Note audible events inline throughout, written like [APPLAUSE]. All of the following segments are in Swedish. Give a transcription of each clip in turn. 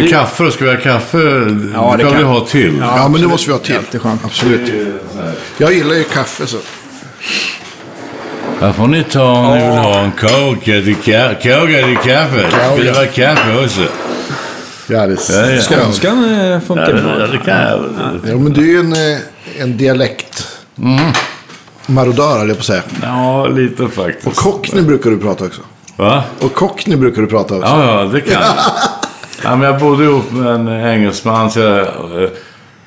Men kaffe då? Ska vi ha kaffe? Ja, det det kan vi ha till. Ja, men det måste vi ha till. Jätteskönt. Absolut. Jag gillar ju kaffe så. Här får ni ta om ni vill ha en kaka till ka- kaka till kaffe. Ska det vara kaffe också? Ja, det Ja, ja. Skånskan Ja, funkar det, bra. ja, det kan jag. Ja, men du är ju en, eh, en dialekt. Marodör, höll jag på att säga. Ja, lite faktiskt. Och cockney brukar du prata också. Va? Och cockney brukar du prata också. Ja, ja, det kan jag. [LAUGHS] ja, men jag bodde ihop med en engelsman. Så jag, eh,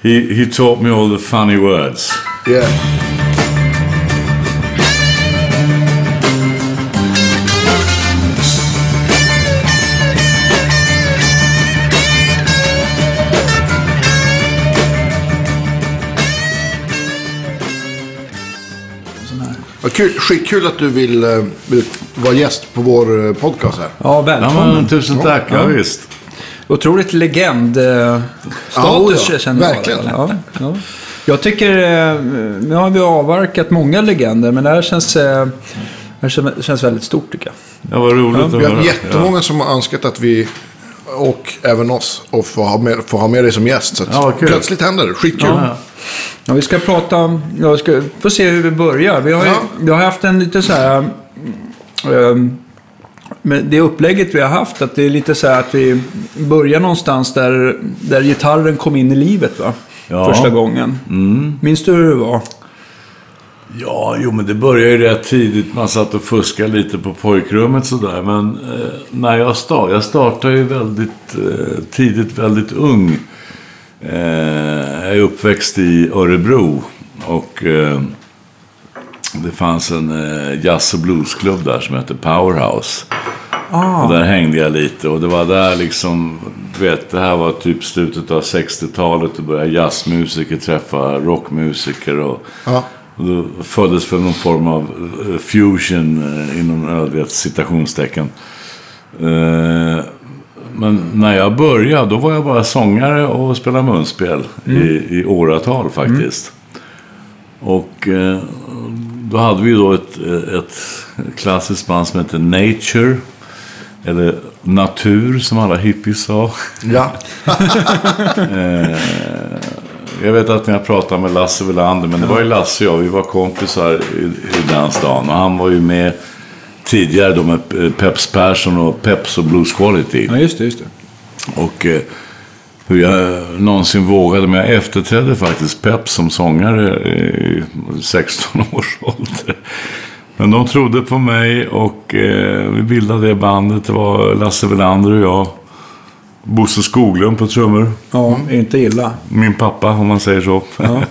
he, he taught me all the funny words. Yeah. Vad kul, skitkul att du vill, eh, vill vara gäst på vår eh, podcast här. Ja, Ja, välkommen. men, tusen tack. Ja, visst. Otroligt legend. eh, Status Ja, ja. känner jag. Verkligen. Ja, ja. Jag tycker, eh, nu har vi avverkat många legender, men det här känns, eh, det här känns- väldigt stort tycker jag. Ja, vad roligt att Vi har jättemånga som har önskat att vi, och även oss, och få ha med, få ha med dig som gäst. Så Ja, plötsligt händer det. Skitkul. Ja, ja. Ja, vi ska prata, ja, vi ska få se hur vi börjar. Vi har, ju, Ja. vi har haft en lite så här, um, men det upplägget vi har haft, att det är lite så här att vi börjar någonstans där, där gitarren kom in i livet va? Ja. Första gången. Minns du hur det var? Ja, jo men det började ju rätt tidigt. Man satt och fuskade lite på pojkrummet sådär. Men eh, när jag startade, jag startade ju väldigt eh, tidigt, väldigt ung. Eh, jag är uppväxt i Örebro. Och eh, det fanns en eh, jazz och bluesklubb där som hette Powerhouse. Och där hängde jag lite och det var där liksom, du vet, det här var typ slutet av 60-talet. Då började jazzmusiker träffa rockmusiker och, Ja. och då föddes för någon form av eh, fusion eh, inom, jag vet, citationstecken. Eh, Men när jag började, då var jag bara sångare och spelade munspel i, i åratal faktiskt. Och eh, då hade vi då ett, ett klassiskt band som heter Nature. Eller Natur som alla hippies sa. Ja. [LAUGHS] Jag vet att ni har pratat med Lasse Welander, men det var ju Lasse och jag, vi var kompisar i, i den stan. Och han var ju med tidigare då med eh, Peps Persson och Peps och Blues Quality. Ja, just det. Just det. Och eh, hur jag någonsin vågade, men jag efterträdde faktiskt Pep som sångare i 16 [LAUGHS] års ålder. Men de trodde på mig och eh, vi bildade det bandet. Det var Lasse Welander och jag. Bosse Skoglund på trummor. Ja, inte illa. Min pappa, om man säger så. [LAUGHS]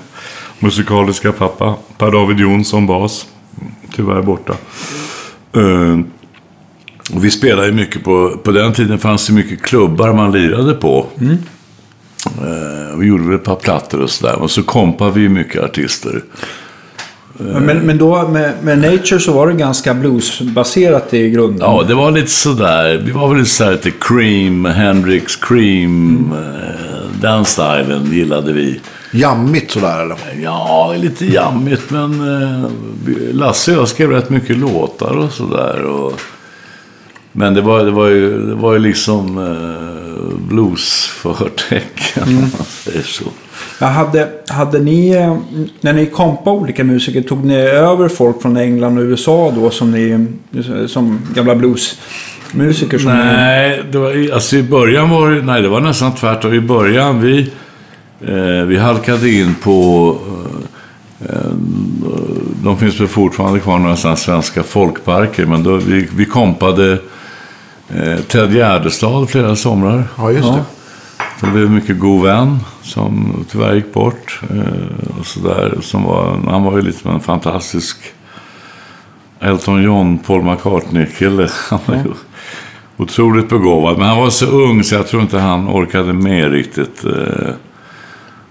Musikaliska pappa. Per-David Jonsson, bas. Tyvärr borta. Eh, och vi spelade ju mycket på... På den tiden fanns det mycket klubbar man lirade på. Eh, vi gjorde väl ett par plattor och sådär. Och så kompade vi mycket artister. Men, men då med, med Nature så var det ganska bluesbaserat i grunden. Ja, det var lite sådär. Vi var väl lite sådär lite Cream, Hendrix, Cream. eh, Den stilen gillade vi. Jammigt sådär eller? Ja, lite jammigt men eh, Lasse och jag skrev rätt mycket låtar och sådär. Och... Men det var, det, var ju, det var ju liksom eh, bluesförtecken om man säger så. Ja, hade, hade ni, eh, när ni kompade olika musiker, tog ni över folk från England och USA då som ni, som gamla bluesmusiker? Som Ni, Nej, det var, alltså i början var det, nej det var nästan tvärtom. I början vi, eh, vi halkade in på, eh, eh, de finns väl fortfarande kvar några svenska folkparker. Men då, vi, vi kompade eh, Ted Gärdestad flera somrar. Ja, just det. Som blev en mycket god vän som tyvärr gick bort. Eh, och sådär, som var, han var ju lite en fantastisk Elton John, Paul McCartney-kille. [LAUGHS] Han var ju otroligt begåvad. Men han var så ung så jag tror inte han orkade med riktigt eh,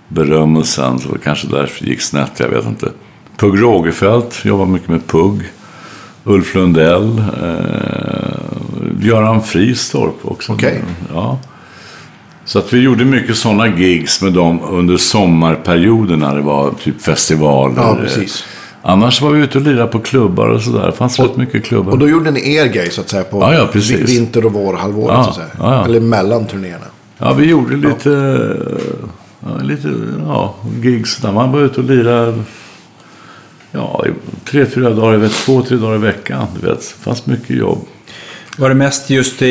berömmelsen. Så det kanske därför gick snett, jag vet inte. Pugh Rogefeldt jobbade mycket med Pugg. Ulf Lundell. Eh, Göran Fristorp också. Okej. Ja. Så att vi gjorde mycket sådana gigs med dem under sommarperioden när det var typ festivaler. Ja, precis. Annars var vi ute och lirade på klubbar och sådär. Det fanns rätt mycket klubbar. Och då gjorde ni er grej så att säga på Ja, ja, vinter och vårhalvåret Ja, så att säga. ja. Eller mellan turnéerna. Ja, vi gjorde lite, lite ja, gigs där man var ute och lirade ja, tre, fyra dagar i veckan, två, tre dagar i veckan. Du vet, det fanns mycket jobb. Var det mest just i,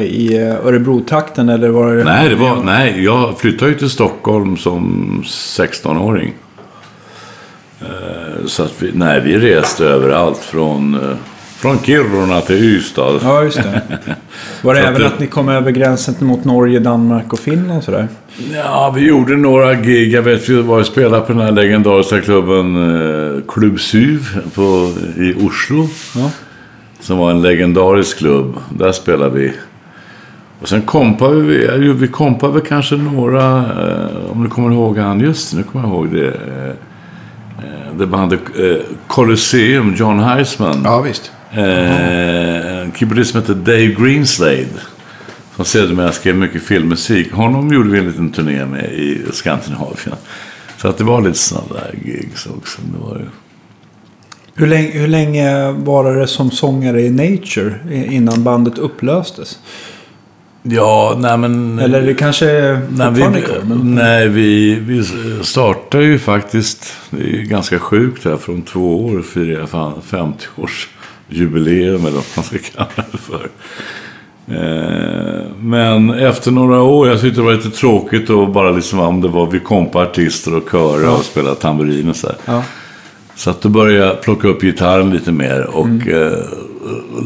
i Örebro-trakten eller var det... Nej, det var, nej, jag flyttade ju till Stockholm som 16-åring. Eh, Så att vi, nej, vi reste överallt från, eh, från Kiruna till Ystad. Ja, just det. [LAUGHS] Var det att även det- att ni kom över gränsen mot Norge, Danmark och Finland sådär? Ja, vi gjorde några gig. Jag vet, vi var och spelade på den här legendariska klubben eh, Klubb Syv på, i Oslo. Ja. Som var en legendarisk klubb. Där spelade vi. Och sen kompade vi, vi kompade väl kanske några, eh, om du kommer ihåg han, just nu kommer jag ihåg det. Eh, eh, det bandet Colosseum, John Heisman. Ja, visst. Eh, en keyboardist som heter Dave Greenslade. Som sedermera skrev mycket filmmusik. Honom gjorde vi en liten turné med i Skandinavien. Så att det var lite sådana där gigs också. Det var ju... Hur länge, hur länge var det som sångare i Nature innan bandet upplöstes? Ja, nej men... Eller det kanske är Nej, vi, kvar, men... nej vi, vi startade ju faktiskt, det är ju ganska sjukt här, från två år firar jag fan 50-årsjubileum eller vad man ska kalla det för. Eh, men efter några år, jag tyckte det var lite tråkigt och bara liksom om det var vi kompa artister och körer och spela tamburin och så här. Ja. Så att då började jag plocka upp gitarren lite mer och Mm. eh,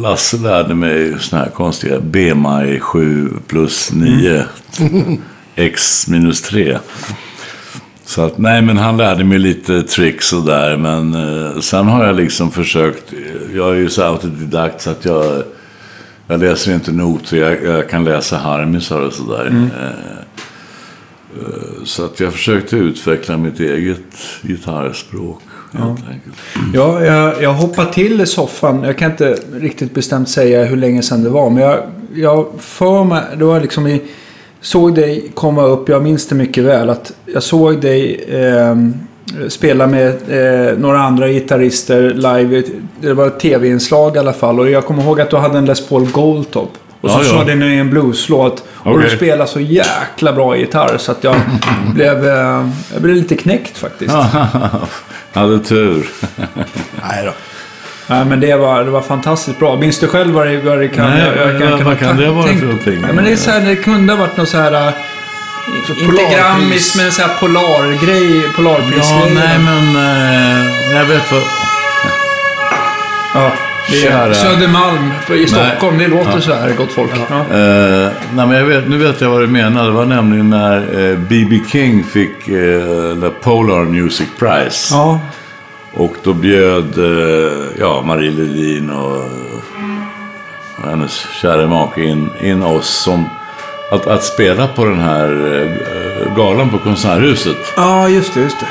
Lasse lärde mig såna här konstiga B-maj 7 plus 9 Mm. x minus 3. Så att nej, men han lärde mig lite tricks och där. Men eh, sen har jag liksom försökt. Jag är ju så autodidakt så att jag, jag läser inte noter. Jag, jag kan läsa harmisar och sådär. Mm. Eh, eh, så att jag försökte utveckla mitt eget gitarrspråk. Ja, jag, jag hoppade till i soffan. Jag kan inte riktigt bestämt säga hur länge sedan det var. Men jag, jag för mig, det var liksom i, såg dig komma upp, jag minns det mycket väl, att jag såg dig eh, spela med eh, några andra gitarrister live. Det var ett tv-inslag i alla fall. Och jag kommer ihåg att du hade en Les Paul Goldtop. Och så Ja, ja. körde ni en blueslåt. Och du Okej. spelade så jäkla bra gitarr så att jag [LAUGHS] blev, eh, jag blev lite knäckt faktiskt. [LAUGHS] Hade tur. [LAUGHS] Nej då. Ja, men det var, det var fantastiskt bra. Minns du själv vad det, vad det kan... Nej, vad- vad kan det vara för någonting? Ja, men det, är så här, det kunde ha varit något så här... äh, inte polarpris. grammis, men så här polargrej. Ja, Polarprisgrej. nej men eh, jag vet vad... Ja, är Kära- Södermalm i Stockholm. Det låter så här, gott folk. Ja. Eh, nej, men jag vet, nu vet jag vad du menar. Det var nämligen när eh, B.B. King fick eh, The Polar Music Prize. ja. Och då bjöd eh, ja, Marie Ledin och eh, hennes kära make in, in oss som att, att spela på den här eh, galan på Konserthuset. ja, just det. Just det.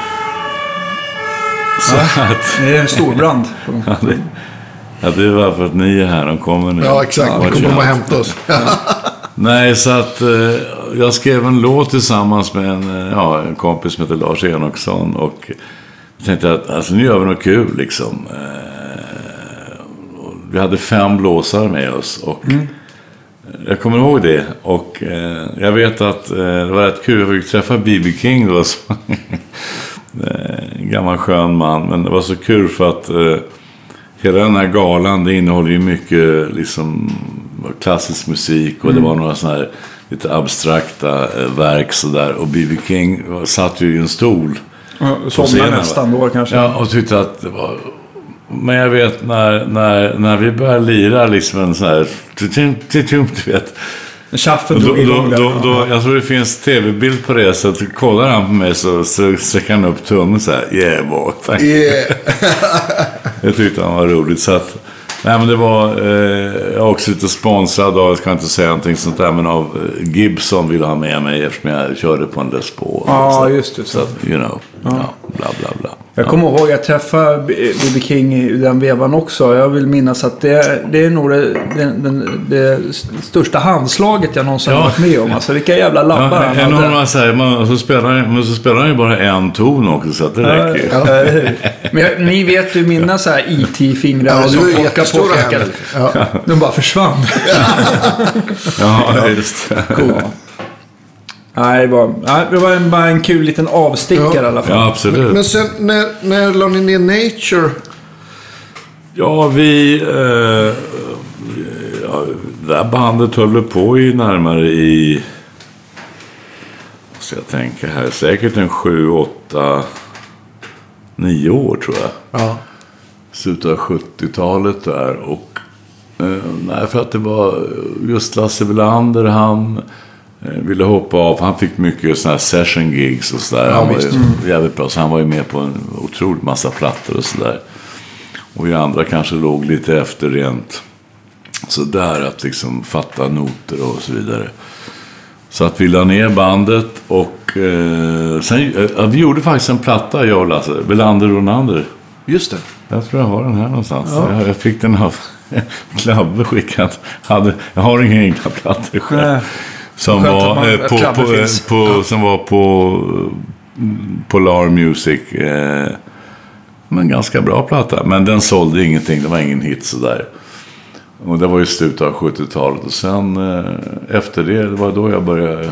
Så att, Det är en storbrand. [LAUGHS] ja, det, ja, det var för att ni är här. De kommer nu. Ja, exakt. Watch kommer de out. att hämta oss. Nej, så att eh, jag skrev en låt tillsammans med en, eh, ja, en kompis som heter Lars Enoksson. Och jag tänkte att alltså, nu gör vi något kul liksom. Eh, och vi hade fem blåsare med oss. Och Jag kommer ihåg det. Och eh, jag vet att eh, det var rätt kul. Jag fick träffa B.B. King då. [LAUGHS] en gammal skön man. Men det var så kul för att eh, hela den här galan det innehåller ju mycket liksom klassisk musik. Och det var några sådana här lite abstrakta eh, verk sådär. Och B.B. King satt ju i en stol. Somnade nästan då kanske. Ja, och tyckte att det var... Men jag vet när, när, när vi började lira liksom en sån här... Du vet. Tjaffen då, drog då, igång där. då, då, jag tror det finns tv-bild på det. Så att kollar han på mig så, sträcker han upp tummen så här. Yeah boy. Tack. Yeah. [LAUGHS] Jag tyckte han var roligt. Så att, nej, men det var eh, jag är också lite sponsrad av, jag ska inte säga någonting sånt där, men av eh, Gibson ville ha med mig eftersom jag körde på en Les Paul. Ja, just det. Så att, you know, ja. bla bla bla. Jag kommer ihåg att jag träffade B.B. King i den vevan också. Jag vill minnas att det, det är nog det, den, den, det största handslaget jag någonsin Ja. har varit med om. Alltså vilka jävla labbar Ja, han hade. så här, man, så spelar, men så spelar han ju bara en ton också, så att det räcker ju. Ja? Men jag, ni vet ju mina så här IT-fingrar Ja, som du är folk har jättestora påpekat. Ja. De bara försvann. [LAUGHS] Ja, just det. Cool. Nej, det var, nej, det var en, bara en kul liten avstickare Ja. i alla fall. Ja, absolut. Men sen när, när la ni ner Nature? Ja, vi... Eh, ja, det här bandet höll på i närmare i... Vad ska jag tänka här? Säkert en sju, åtta, nio år tror jag. Ja. Slutet av 70-talet där. Och, eh, nej, för att det var just Lasse Welander, han eh, ville hoppa av. Han fick mycket sådana här session gigs och sådär. Ja, han var ju jävligt bra. Så han var ju med på en otrolig massa plattor och sådär. Och vi andra kanske låg lite efter rent sådär att liksom fatta noter och så vidare. Så att vi la ner bandet och eh, sen, eh, vi gjorde faktiskt en platta jag och Lasse, Belander Ronander. Just det. Jag tror jag har den här någonstans. Jag, jag fick den av [LAUGHS] Klabbe skickad. Hade, jag har inga egna plattor själv. Som var, man- eh, på, på, på, som var på mm, Polar Music. Eh, men ganska bra platta. Men den sålde ingenting. Det var ingen hit sådär. Och det var ju slutet av 70-talet. Och sen eh, efter det, det var då jag började.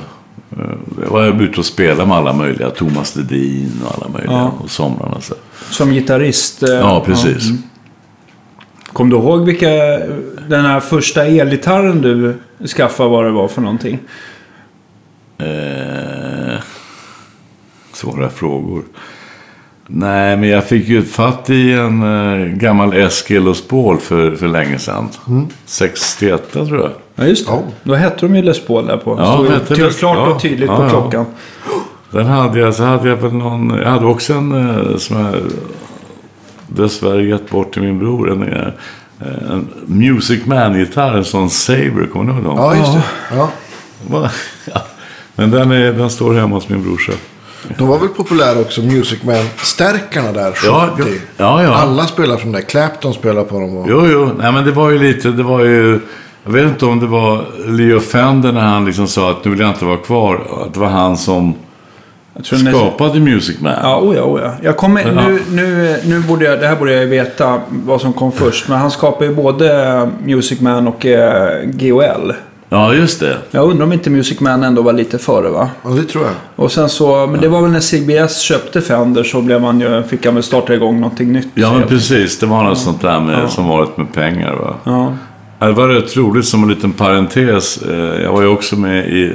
Eh, jag var ute och spelade med alla möjliga. Thomas Ledin och alla möjliga. Ja. Och somrarna så. Som gitarrist. eh, Ja, precis. Kom du ihåg vilka, den här första elgitarren du skaffade, vad det var för någonting? Eh, svåra frågor. Nej, men jag fick ju fatt i en eh, gammal Eskil och Spål för, för länge sedan. 61 tror jag. Ja, just det. Ja. Då hette de ju Les Paul där på. Ja, Stod ju hette ty- Les- klart ja. och tydligt Ja, på ja. klockan. Den hade jag, så hade jag väl någon, jag hade också en eh, som jag dessvärre gett bort till min bror. En, eh, en Music Man-gitarr, en sån Saber, kommer ni ihåg dem? Ja, just det. [LAUGHS] Ja. Men den, är, den står hemma hos min brorsa. De var väl populära också, Music Man-stärkarna där, 70. Ja, ja, ja, ja. Alla spelar från det. Clapton spelar på dem. Och... Jo, jo. Nej, men det var ju lite, det var ju... Jag vet inte om det var Leo Fender när han liksom sa att nu vill jag inte vara kvar. Att det var han som skapade Music Man. Ja, oh ja, oh ja. Jag kommer, Ja. nu, nu, nu borde jag, det här borde jag veta vad som kom först. Men han skapade ju både Music Man och eh, GOL. Ja, just det. Jag undrar om inte Music Man ändå var lite före va? Ja, det tror jag. Och sen så, men det var väl när CBS köpte Fender så blev man ju, fick han väl starta igång någonting nytt. Ja, men precis. Det var något sånt där med, som varit med pengar. Va? Ja. Ja, Det var rätt roligt som en liten parentes. Eh, Jag var ju också med i,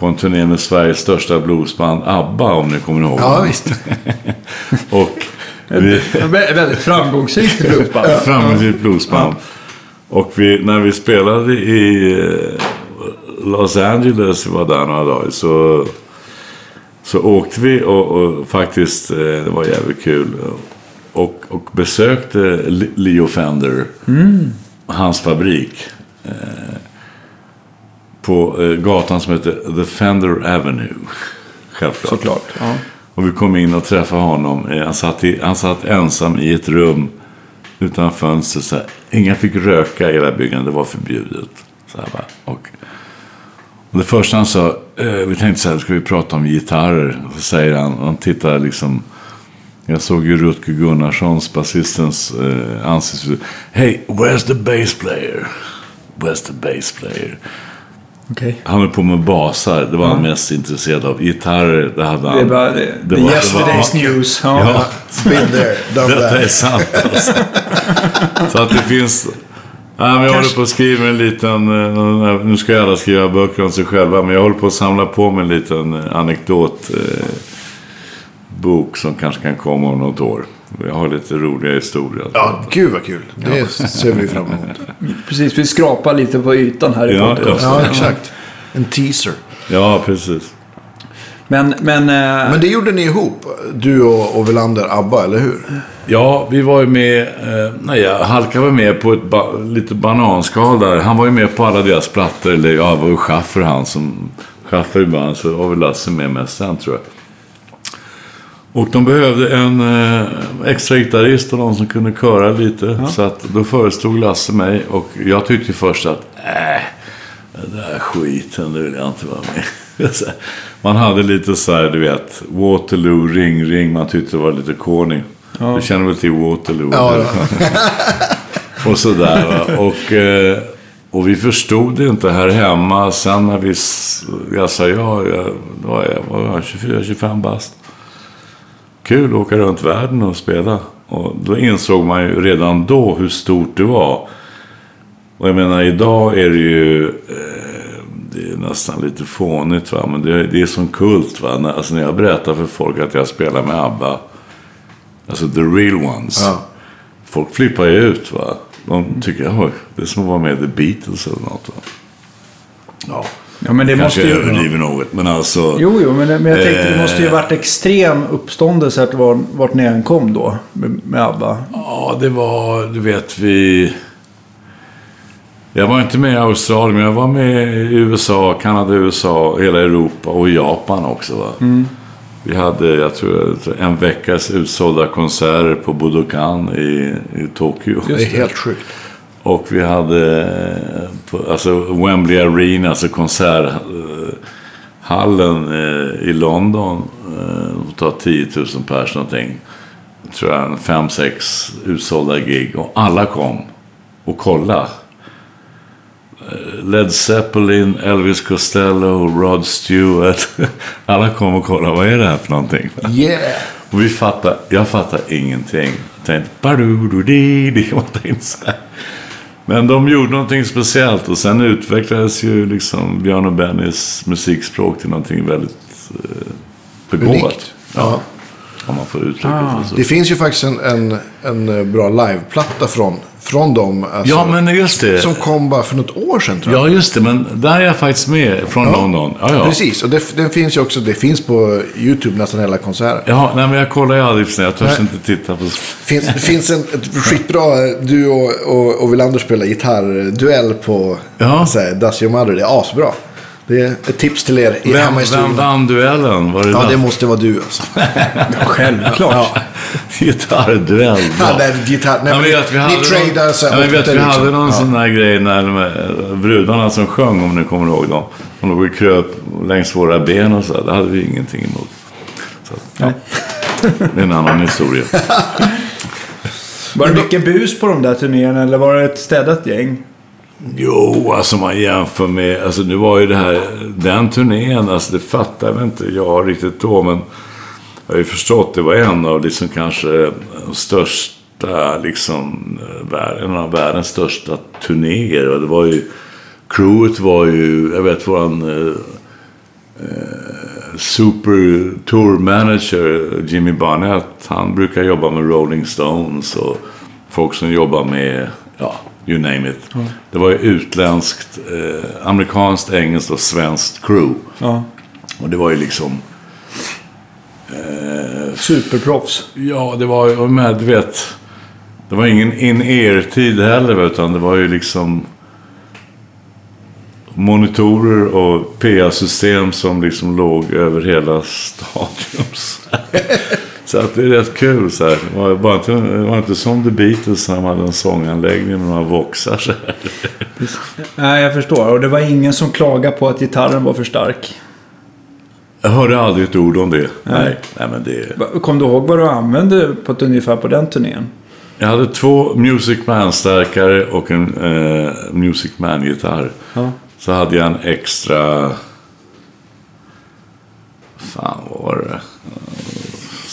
på en turné med Sveriges största bluesband ABBA, om ni kommer ihåg. Ja, visst. [LAUGHS] Och vi, Vä- Väldigt framgångsrikt bluesband. [LAUGHS] framgångsrikt bluesband. Och vi, när vi spelade i eh, Los Angeles, var där några dagar, så, så åkte vi och, och faktiskt, eh, det var jävligt kul. Och, och besökte Le- Leo Fender, hans fabrik. På eh, gatan som heter The Fender Avenue. [LAUGHS] Självklart. Såklart. Ja. Och vi kom in och träffade honom. Eh, Han satt, i, han satt ensam i ett rum utan fönster. Så här. Ingen fick röka i hela byggnaden. Det var förbjudet. Så här, och, och det första han sa, eh, vi tänkte så här, ska vi prata om gitarrer? Och så säger han, han tittar liksom. Jag såg ju Rutger Gunnarssons, basistens eh, ansiktsuttryck. Hey, where's the bass player? Where's the bass player? Okej. Han höll på med basar. Det var han mest intresserad av. Gitarrer, det hade han. Det är bara det, det var- yesterday's det var- news. Ja. Ja, Been there, done detta är that. sant alltså. Så att det finns... Nej, men jag håller på att skriva en liten... eh, Nu ska alla skriva böcker om sig själva. Men jag håller på att samla på mig en liten eh, anekdot. Eh, som kanske kan komma om något år. Jag har lite roliga historier. Ja, gud vad kul. Det ser vi fram emot. [LAUGHS] Precis, vi skrapar lite på ytan här i Ja, podcasten. Ja, exakt. En teaser. Ja, precis. Men, men, eh, Men det gjorde ni ihop, du och, och Welander, ABBA, eller hur? Ja, vi var ju med... Eh, nej, halkade väl med på ett ba, lite bananskal där. Han var ju med på alla deras plattor. Eller ja, det var ju Schaffer han som... Schaffer ibland, så var väl Lasse med mest sen tror jag. Och de behövde en eh, extra gitarrist och någon som kunde köra lite. Så att då föreslog Lasse mig och jag tyckte först att äh, den där skiten, det vill jag inte vara med. [LAUGHS] Man hade lite så här, du vet, Waterloo, ring, ring. Man tyckte det var lite corny. Du känner väl till Waterloo? Ja, [LAUGHS] och sådär va. Och, eh, och vi förstod det inte här hemma. Sen när vi... Jag sa ja, jag var, jag var 24-25 bast. Kul att åka runt världen och spela. Och då insåg man ju redan då hur stort det var. Och jag menar, idag är det ju... Eh, det är nästan lite fånigt va. Men det, det är som kult va. När, alltså när jag berättar för folk att jag spelar med ABBA. Alltså the real ones. Ja. Folk flippar ju ut va. De tycker, oj, det är som att vara med i The Beatles eller något va. Ja, Ja, men det kanske måste ju... överdriver något. Men alltså. Jo, jo, men, men jag tänkte det måste ju Eh. varit extrem uppståndelse att var, vart ni än kom då med, med ABBA. Ja, det var, du vet, vi... Jag var inte med i Australien, men jag var med i USA, Kanada, USA, hela Europa och Japan också. Va? Vi hade, jag tror, en veckas utsålda konserter på Budokan i, i Tokyo. Det är helt sjukt. Och vi hade alltså Wembley Arena, alltså konserthallen eh, i London. Och tar 10 000 pers någonting. Tror jag, fem, sex utsålda gig. Och alla kom och kollade. Eh, Led Zeppelin, Elvis Costello, Rod Stewart. [LAUGHS] Alla kom och kollade. Vad är det här för någonting? Yeah! Och vi fattar, jag fattar ingenting. Jag tänkte, badududi, det var [LAUGHS] tänkt så här. Men de gjorde någonting speciellt och sen utvecklades ju liksom Björn och Bennys musikspråk till någonting väldigt eh, begåvat. Unikt. Ja. Om man får uttrycka Ah. det så. Det finns ju faktiskt en, en, en bra liveplatta från, från dem. Alltså, Ja, men just det. Som kom bara för något år sedan tror jag. Ja, just det. Men där är jag faktiskt med från Ja. London. Ja, ja. Precis, och det, den finns ju också. Det finns på YouTube nästan hela konserter. Ja, nej, men jag kollar ju aldrig Jag törs Nej. inte titta på... Finns, det finns en ett skitbra, du och, och, och Wilander spelar gitarrduell på Ja. här, Does Your Mother. Det är asbra. Det är ett tips till er i Vem, hemma i vem vann duellen? Var det Ja, den? det måste vara du alltså. [LAUGHS] Självklart. Gitarrduell. Ja, bra. det är gitarr. Nej, men vet, vi ni tradar så här jag vet, vi liksom. hade någon Ja. sån där grej när de, brudarna som sjöng, om ni kommer ihåg dem. De låg och kröp längs våra ben och så. där. Det hade vi ingenting emot. Så, ja. Det är en annan [LAUGHS] historia. Var det mycket bus på de där turnéerna eller var det ett städat gäng? Jo, alltså om man jämför med... Alltså nu var ju det här... Den turnén, alltså det fattar jag väl inte jag riktigt då, men... Jag har ju förstått, det var en av liksom kanske de största, liksom, eh, en av världens största turnéer. Och det var ju... Crewet var ju, jag vet våran... Eh, eh, super tour manager Jimmy Barnett, han brukar jobba med Rolling Stones och folk som jobbar med, ja, you name it. Det var ju utländskt, eh, amerikanskt, engelskt och svenskt crew. Ja. Och det var ju liksom, Superproffs. ja det var ju, med, du vet, det var ingen in-ear-tid heller utan det var ju liksom monitorer och PA-system som liksom låg över hela stadion. [LAUGHS] så att det är rätt kul så här. Det var, bara inte, det var inte som The Beatles när de hade en sånganläggning med några voxar så här. Nej, jag förstår. Och det var ingen som klagade på att gitarren var för stark. Jag hörde aldrig ett ord om det. Nej, nej men det... Kom du ihåg vad du använde på ett ungefär på den turnén? Jag hade två Music Man-stärkare och en eh, Music Man-gitarr. Ja. Så hade jag en extra... Fan, vad var det?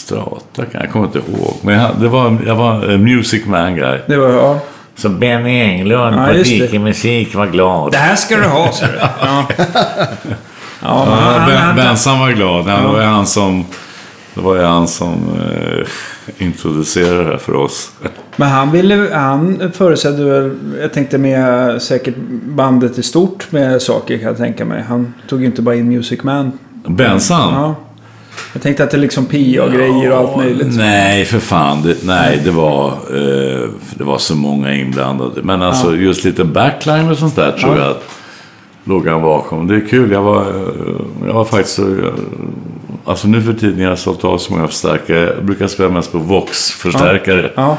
Strata kan jag kommer inte ihåg. Men jag, det var, jag var en Music Man-guy. Det var, ja. Så Benny Englund Ja, på just det. Dikemusik var glad. Det här ska du ha, sa du. [LAUGHS] Ja. Ja, Ja, han, ben, Bensan var glad. Han, Det var ju han som, det var ju han som eh, introducerade det här för oss. men han ville, han förutsätter väl, jag tänkte med säkert bandet i stort med saker kan jag tänka mig. Han tog ju inte bara in Music Man. Bensan? Ja. Jag tänkte att det liksom PA-grejer och allt möjligt. Nej, för fan. Det, nej, det var, eh, det var så många inblandade. Men alltså just lite backline och sånt där tror Ja. jag att låg han bakom. Det är kul. Jag var, jag var faktiskt så... Alltså nu för tiden när jag har sålt av så många förstärkare. Jag brukar spela mest på Vox-förstärkare. Ja.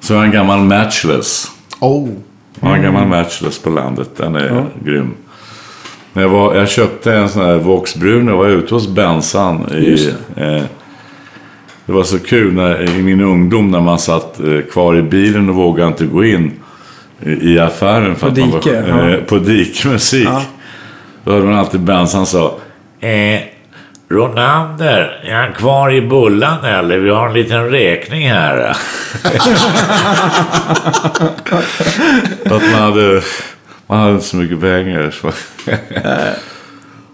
Så jag har en gammal Matchless. Oh. Jag har en gammal Matchless på landet. Den är grym. Men jag, var, jag köpte en sån här Vox brun. Jag var ute hos Bensan. I, Just eh, det var så kul när, i min ungdom när man satt eh, kvar i bilen och vågade inte gå in. i, i affären. För På att man var, Dike, ja. eh, På Dike-musik. Ja. Då hörde man alltid Benz, han sa Eh, Ronander, är han kvar i bullan eller? Vi har en liten räkning här. [LAUGHS] att man hade, man hade inte så mycket pengar. Så,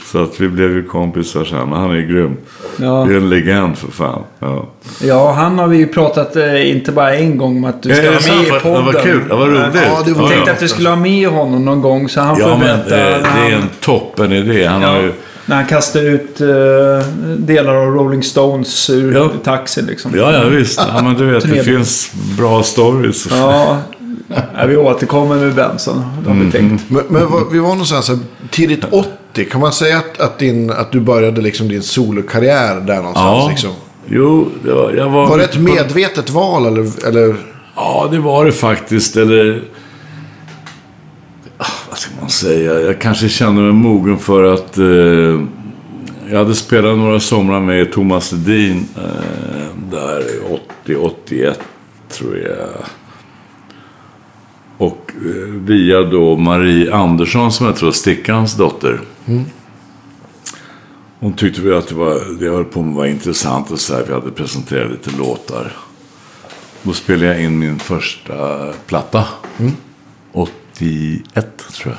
[LAUGHS] så att vi blev ju kompisar sen. Men han är ju grym. Ja. Det är en legend för fan. Ja. Ja, han har vi ju pratat eh, inte bara en gång om att du ska Ja, det med i podden. Vad kul. Det var roligt. Ja, det var- Jag tänkte ja. att du skulle ha med honom någon gång så han får Ja, men berätta. eh, det är en toppen idé. Han har ju... När han kastar ut eh, delar av Rolling Stones ur Ja. taxin liksom. Ja, ja visst. Ja, men du vet, det finns bra stories. Ja, ja, vi återkommer med Benson. Det har vi tänkt. Men, men vad- vi var någonstans här, tidigt 80. Kan man säga att, att, din, att du började liksom din solokarriär där någonstans? Ja. Liksom? Jo, det var, jag var... Var det ett medvetet val eller? eller? Ja, det var det faktiskt. Eller... Ah, Vad ska man säga? Jag kanske kände mig mogen för att... Eh, jag hade spelat några somrar med Thomas Ledin. Eh, där 80-81 tror jag. Via då Marie Andersson som jag tror är Stickans dotter. Hon tyckte väl att det, var, det jag höll på med var intressant och så här. Vi hade presenterat lite låtar. Då spelade jag in min första platta. 81 tror jag.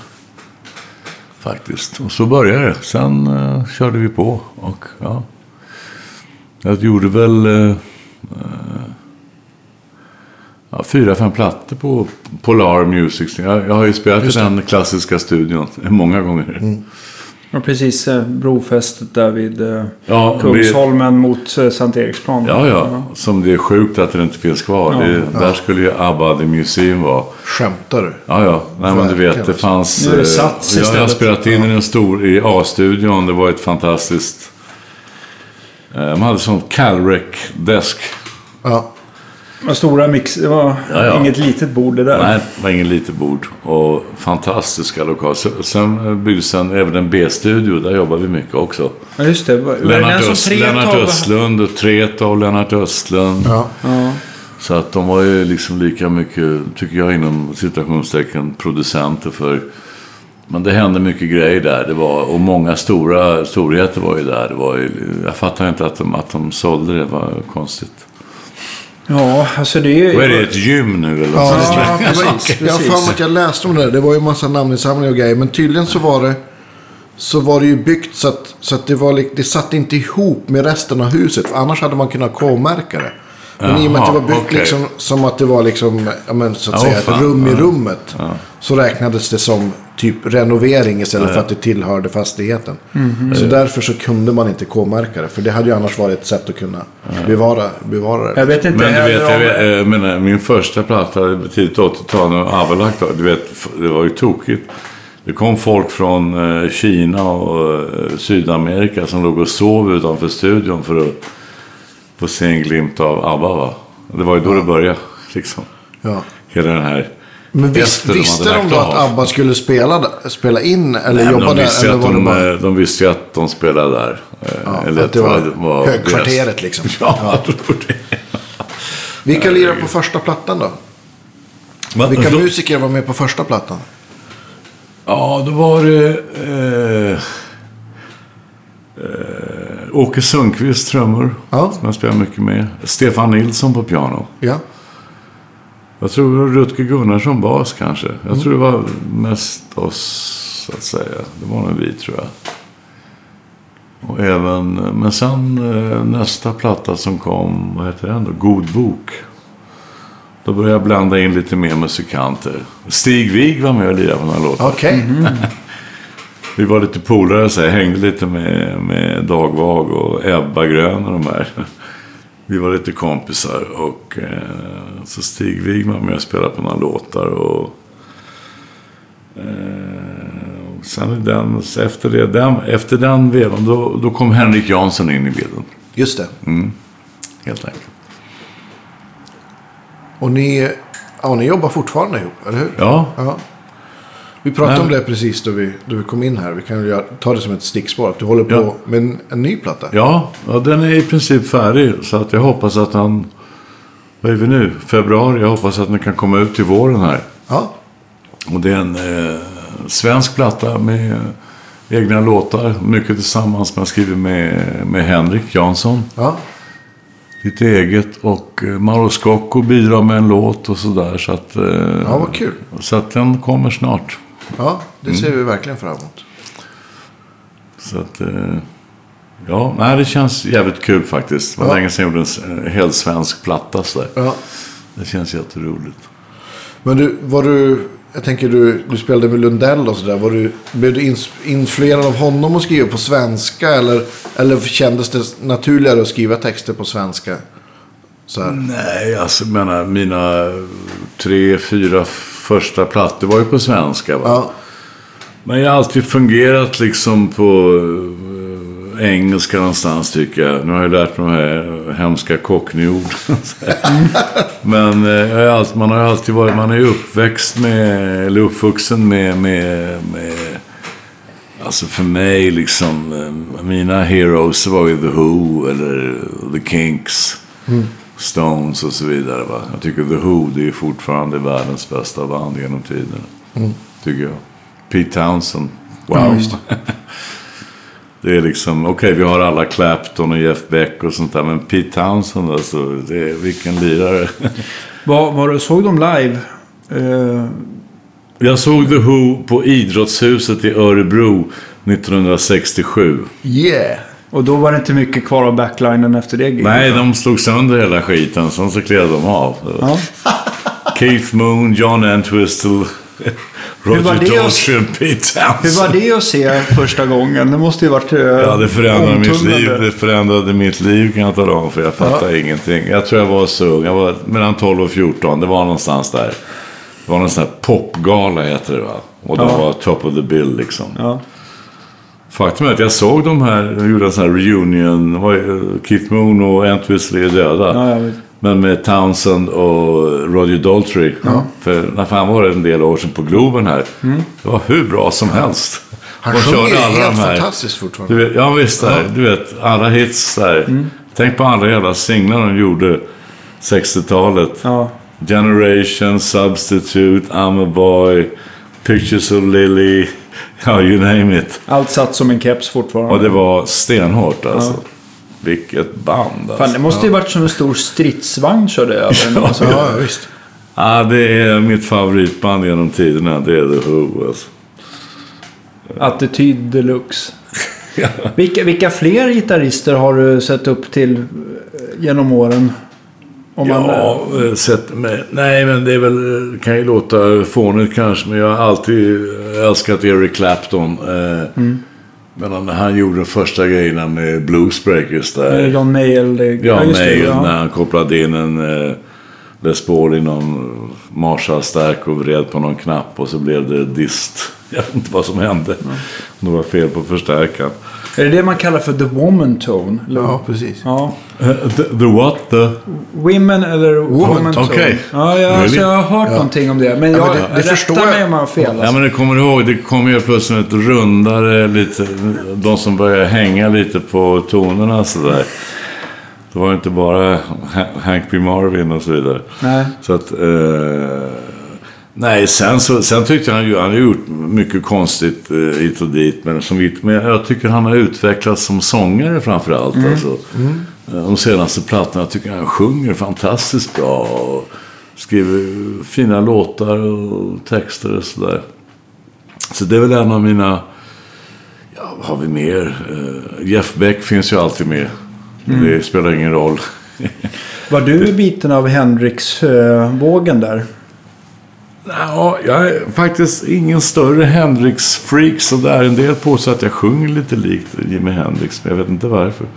Faktiskt. Och så började det. Sen eh, körde vi på. Och ja. Jag gjorde väl eh, eh, ja, fyra, fem plattor på Polar Music. Jag, jag har ju spelat i den klassiska studion [LAUGHS] många gånger. Och precis eh, brofästet där vid eh, Ja, Kungsholmen mot eh, Sankt Eriksplan. Ja, ja. Som det är sjukt att det inte finns kvar. Ja, det, Där skulle ju ABBA The Museum vara. Skämtar du? Ja, ja. Nej, men du vet, det fanns... Nu är det Sats jag, jag har spelat in i en stor i A-studion. Det var ett fantastiskt... De hade sån Calrec-desk. Ja. Och stora mix. Det var Ja, ja. inget litet bord det där. Nej, det var ingen litet bord. Och fantastiska lokaler. Så- Sen eh, byggdes en, även en B-studio. Där jobbar vi mycket också. Ja, just det. Var, var det Lennart, som Öst, Lennart Östlund och Tretow, Lennart Östlund. ja. Ja. Så att de var ju liksom lika mycket, tycker jag, inom citationstecken producenter för... Men det hände mycket grejer där. Det var, och många stora storheter var ju där. Det var ju, jag fattar inte att de, att de sålde det. Det var konstigt. Ja, alltså det är ju... Då är det ett gym nu eller Ja. Ja, jag, [LAUGHS] precis, jag har för mig att jag läste om det där. Det var ju en massa namninsamlingar och grejer. Men tydligen så var det, så var det ju byggt så att, så att det, var, det satt inte ihop med resten av huset. För annars hade man kunnat K-märka det. Men i och med att det var byggt okej. liksom, som att det var liksom, ja, men, så att Ja, säga, fan. ett rum i Ja. rummet. Så räknades det som typ renovering istället för att det tillhörde fastigheten. Mhm. Så därför så kunde man inte K-märka det. För det hade ju annars varit ett sätt att kunna bevara, bevara det. Jag vet inte Men du vet, jag, vet, jag menar, min första platta, tidigt 80-tal, när ABBA lagt av, du vet, det var ju tokigt. Det kom folk från eh, Kina och eh, Sydamerika som låg och sov utanför studion för att få se en glimt av ABBA. Va? Det var ju då det började, liksom. Ja. Hela den här... Men vis, efter de visste de då att. ABBA skulle spela, spela in eller Nej, jobba de, där? Eller att var de, bara... eh, de visste ju att de spelade där. Eh, Ja, att det var deras- högkvarteret liksom. [LAUGHS] Ja, jag tror det. Vilka lirar på första plattan då? Men Vilka då- musiker var med på första plattan? Ja, då var det eh, eh, Åke Sundqvist trummor. Ja. Som jag spelar mycket med. Stefan Nilsson på piano. Ja. Jag tror Rutger Gunnarsson bas kanske. Jag tror det var mest oss, så att säga. Det var nog vi, tror jag. Och även, men sen eh, nästa platta som kom, vad heter den då? God bok. Då började jag blanda in lite mer musikanter. Stig Wig var med och lirade på den här låten. Okej. [LAUGHS] Vi var lite polare så jag hängde lite med, med Dag Vag och Ebba Grön och de här. Vi var lite kompisar och eh, så Stig Wigman med och spelade på några låtar och, eh, och sen den, efter, det, den, efter den vevan då, då kom Henrik Jansson in i bilden. Just det. Helt enkelt. Och ni, ja, ni jobbar fortfarande ihop, eller hur? Ja, Ja. Vi pratade Nej. om det precis då vi, då vi kom in här. Vi kan göra- ta det som ett stickspår. Att du håller på Ja. med en, en ny platta. ja, ja, den är i princip färdig så att jag hoppas att han, vad är vi nu, februari, jag hoppas att den kan komma ut till våren här. Ja. Och det är en eh, svensk platta med egna låtar. Mycket tillsammans jag skriver med, med Henrik Jansson. Ja. Lite eget. Och eh, Mauro Scocco bidrar med en låt och sådär. Så att, eh, ja, vad kul. så att den kommer snart. Ja, det ser vi verkligen fram emot. Så att, eh, ja, nej, det känns jävligt kul faktiskt. Det var Ja. länge sedan jag gjorde en eh, helt svensk platta sådär. Ja. Det känns jätteroligt. Men du, var du... Jag tänker du, du spelade med Lundell och sådär. Var du, blev du influerad av honom att skriva på svenska? Eller, eller kändes det naturligare att skriva texter på svenska? Nej, alltså jag menar, mina tre, fyra första plattor var ju på svenska. Va? Ja, Men jag har alltid fungerat liksom på eh, engelska någonstans tycker jag. Nu har jag lärt mig de här hemska cockney-ord. [LAUGHS] Men eh, man har ju alltid varit, man är ju uppväxt med, eller uppvuxen med, med, med Alltså för mig liksom, eh, mina heroes var ju The Who eller The Kinks. Stones och så vidare. Va? Jag tycker The Who det är fortfarande världens bästa band genom tiden. Tycker jag. Pete Townsend. Wow. [LAUGHS] det är liksom, okej vi har alla Clapton och Jeff Beck och sånt där. Men Pete Townsend alltså, det är, vilken lirare. [LAUGHS] Var, var du såg dem live? Eh, jag såg The Who på Idrottshuset i Örebro 1967. yeah! Och då var det inte mycket kvar av backlinen efter det. Nej, de slog sönder hela skiten. Sen så klev de av. Ja. [LAUGHS] Keith Moon, John Entwistle, [LAUGHS] Roger Daltrey och Pete Hur Townsend. var det att se första gången? Det måste ju varit eh, Ja, det förändrade mitt liv. Det förändrade mitt liv kan jag tala om. För jag fattar ingenting. Jag tror jag var så ung. Jag var mellan 12 och 14. Det var någonstans där. Det var någon sån här popgala heter det va. Och de Ja. var top of the bill liksom. Ja. Faktum är att jag såg de här, de gjorde en sån här reunion. Ju Keith Moon och Entwistle är döda. Ja. Men med Townsend och Roger Daltrey. För när fan var det en del år sedan på Globen här. Det var hur bra som helst. Han De sjunger ju körde alla helt de här. fantastiskt fortfarande. Du vet, ja visst, där, du vet alla hits där. Tänk på alla jävla singlar de gjorde 60-talet. Ja. Generation, Substitute, I'm a boy, Pictures of Lily. Ja, you name it. Allt satt som en keps fortfarande. Och det var stenhårt alltså. Vilket band alltså. Fan, det måste ju varit som en stor stridsvagn körde över en. Alltså. Ja, visst. Ja, det är mitt favoritband genom tiderna. Det är The Who alltså. Attityd deluxe. [LAUGHS] vilka, vilka fler gitarrister har du sett upp till eh, genom åren? Om man, Ja, eh, sett med, nej men det är väl, det kan ju låta fånigt kanske, men jag har alltid älskat Eric Clapton. Eh, Men han gjorde de första grejerna med Bluesbreakers där. eh, John Mayall. Ja, ja. när han kopplade in en eh, Les Paul i någon Marshall-stärk och vred på någon knapp och så blev det dist. [LAUGHS] Jag vet inte vad som hände. Om det var fel på förstärkaren. Är det det man kallar för the woman tone? Eller? Ja, precis. ja. Eh, the, the what? The... Women eller woman tone. okej. Ja, jag, alltså, Really? jag har hört någonting om det. Men jag men det- det rätta förstår mig om jag har fel. Ja Alltså. men du kommer ihåg, det kom ju plötsligt ett rundare, lite, de som började hänga lite på tonerna sådär. Det var inte bara Ha- Hank B. Marvin och så vidare. Nej. Så att, eh, nej sen, så, sen tyckte han ju, han har gjort mycket konstigt eh, hit och dit. Men, som, vi- men jag tycker han har utvecklats som sångare framförallt. Mm. Alltså. Eh, De senaste plattorna tycker jag han sjunger fantastiskt bra. Och skriver fina låtar och texter och sådär. Så det är väl en av mina... Ja, vad har vi mer? Eh, Jeff Beck finns ju alltid med. Mm. Det spelar ingen roll. Var du [LAUGHS] biten av Hendrix-vågen där? Ja, jag är faktiskt ingen större Hendrix-freak sådär. En del påstår att jag sjunger lite likt Jimi Hendrix, men jag vet inte varför.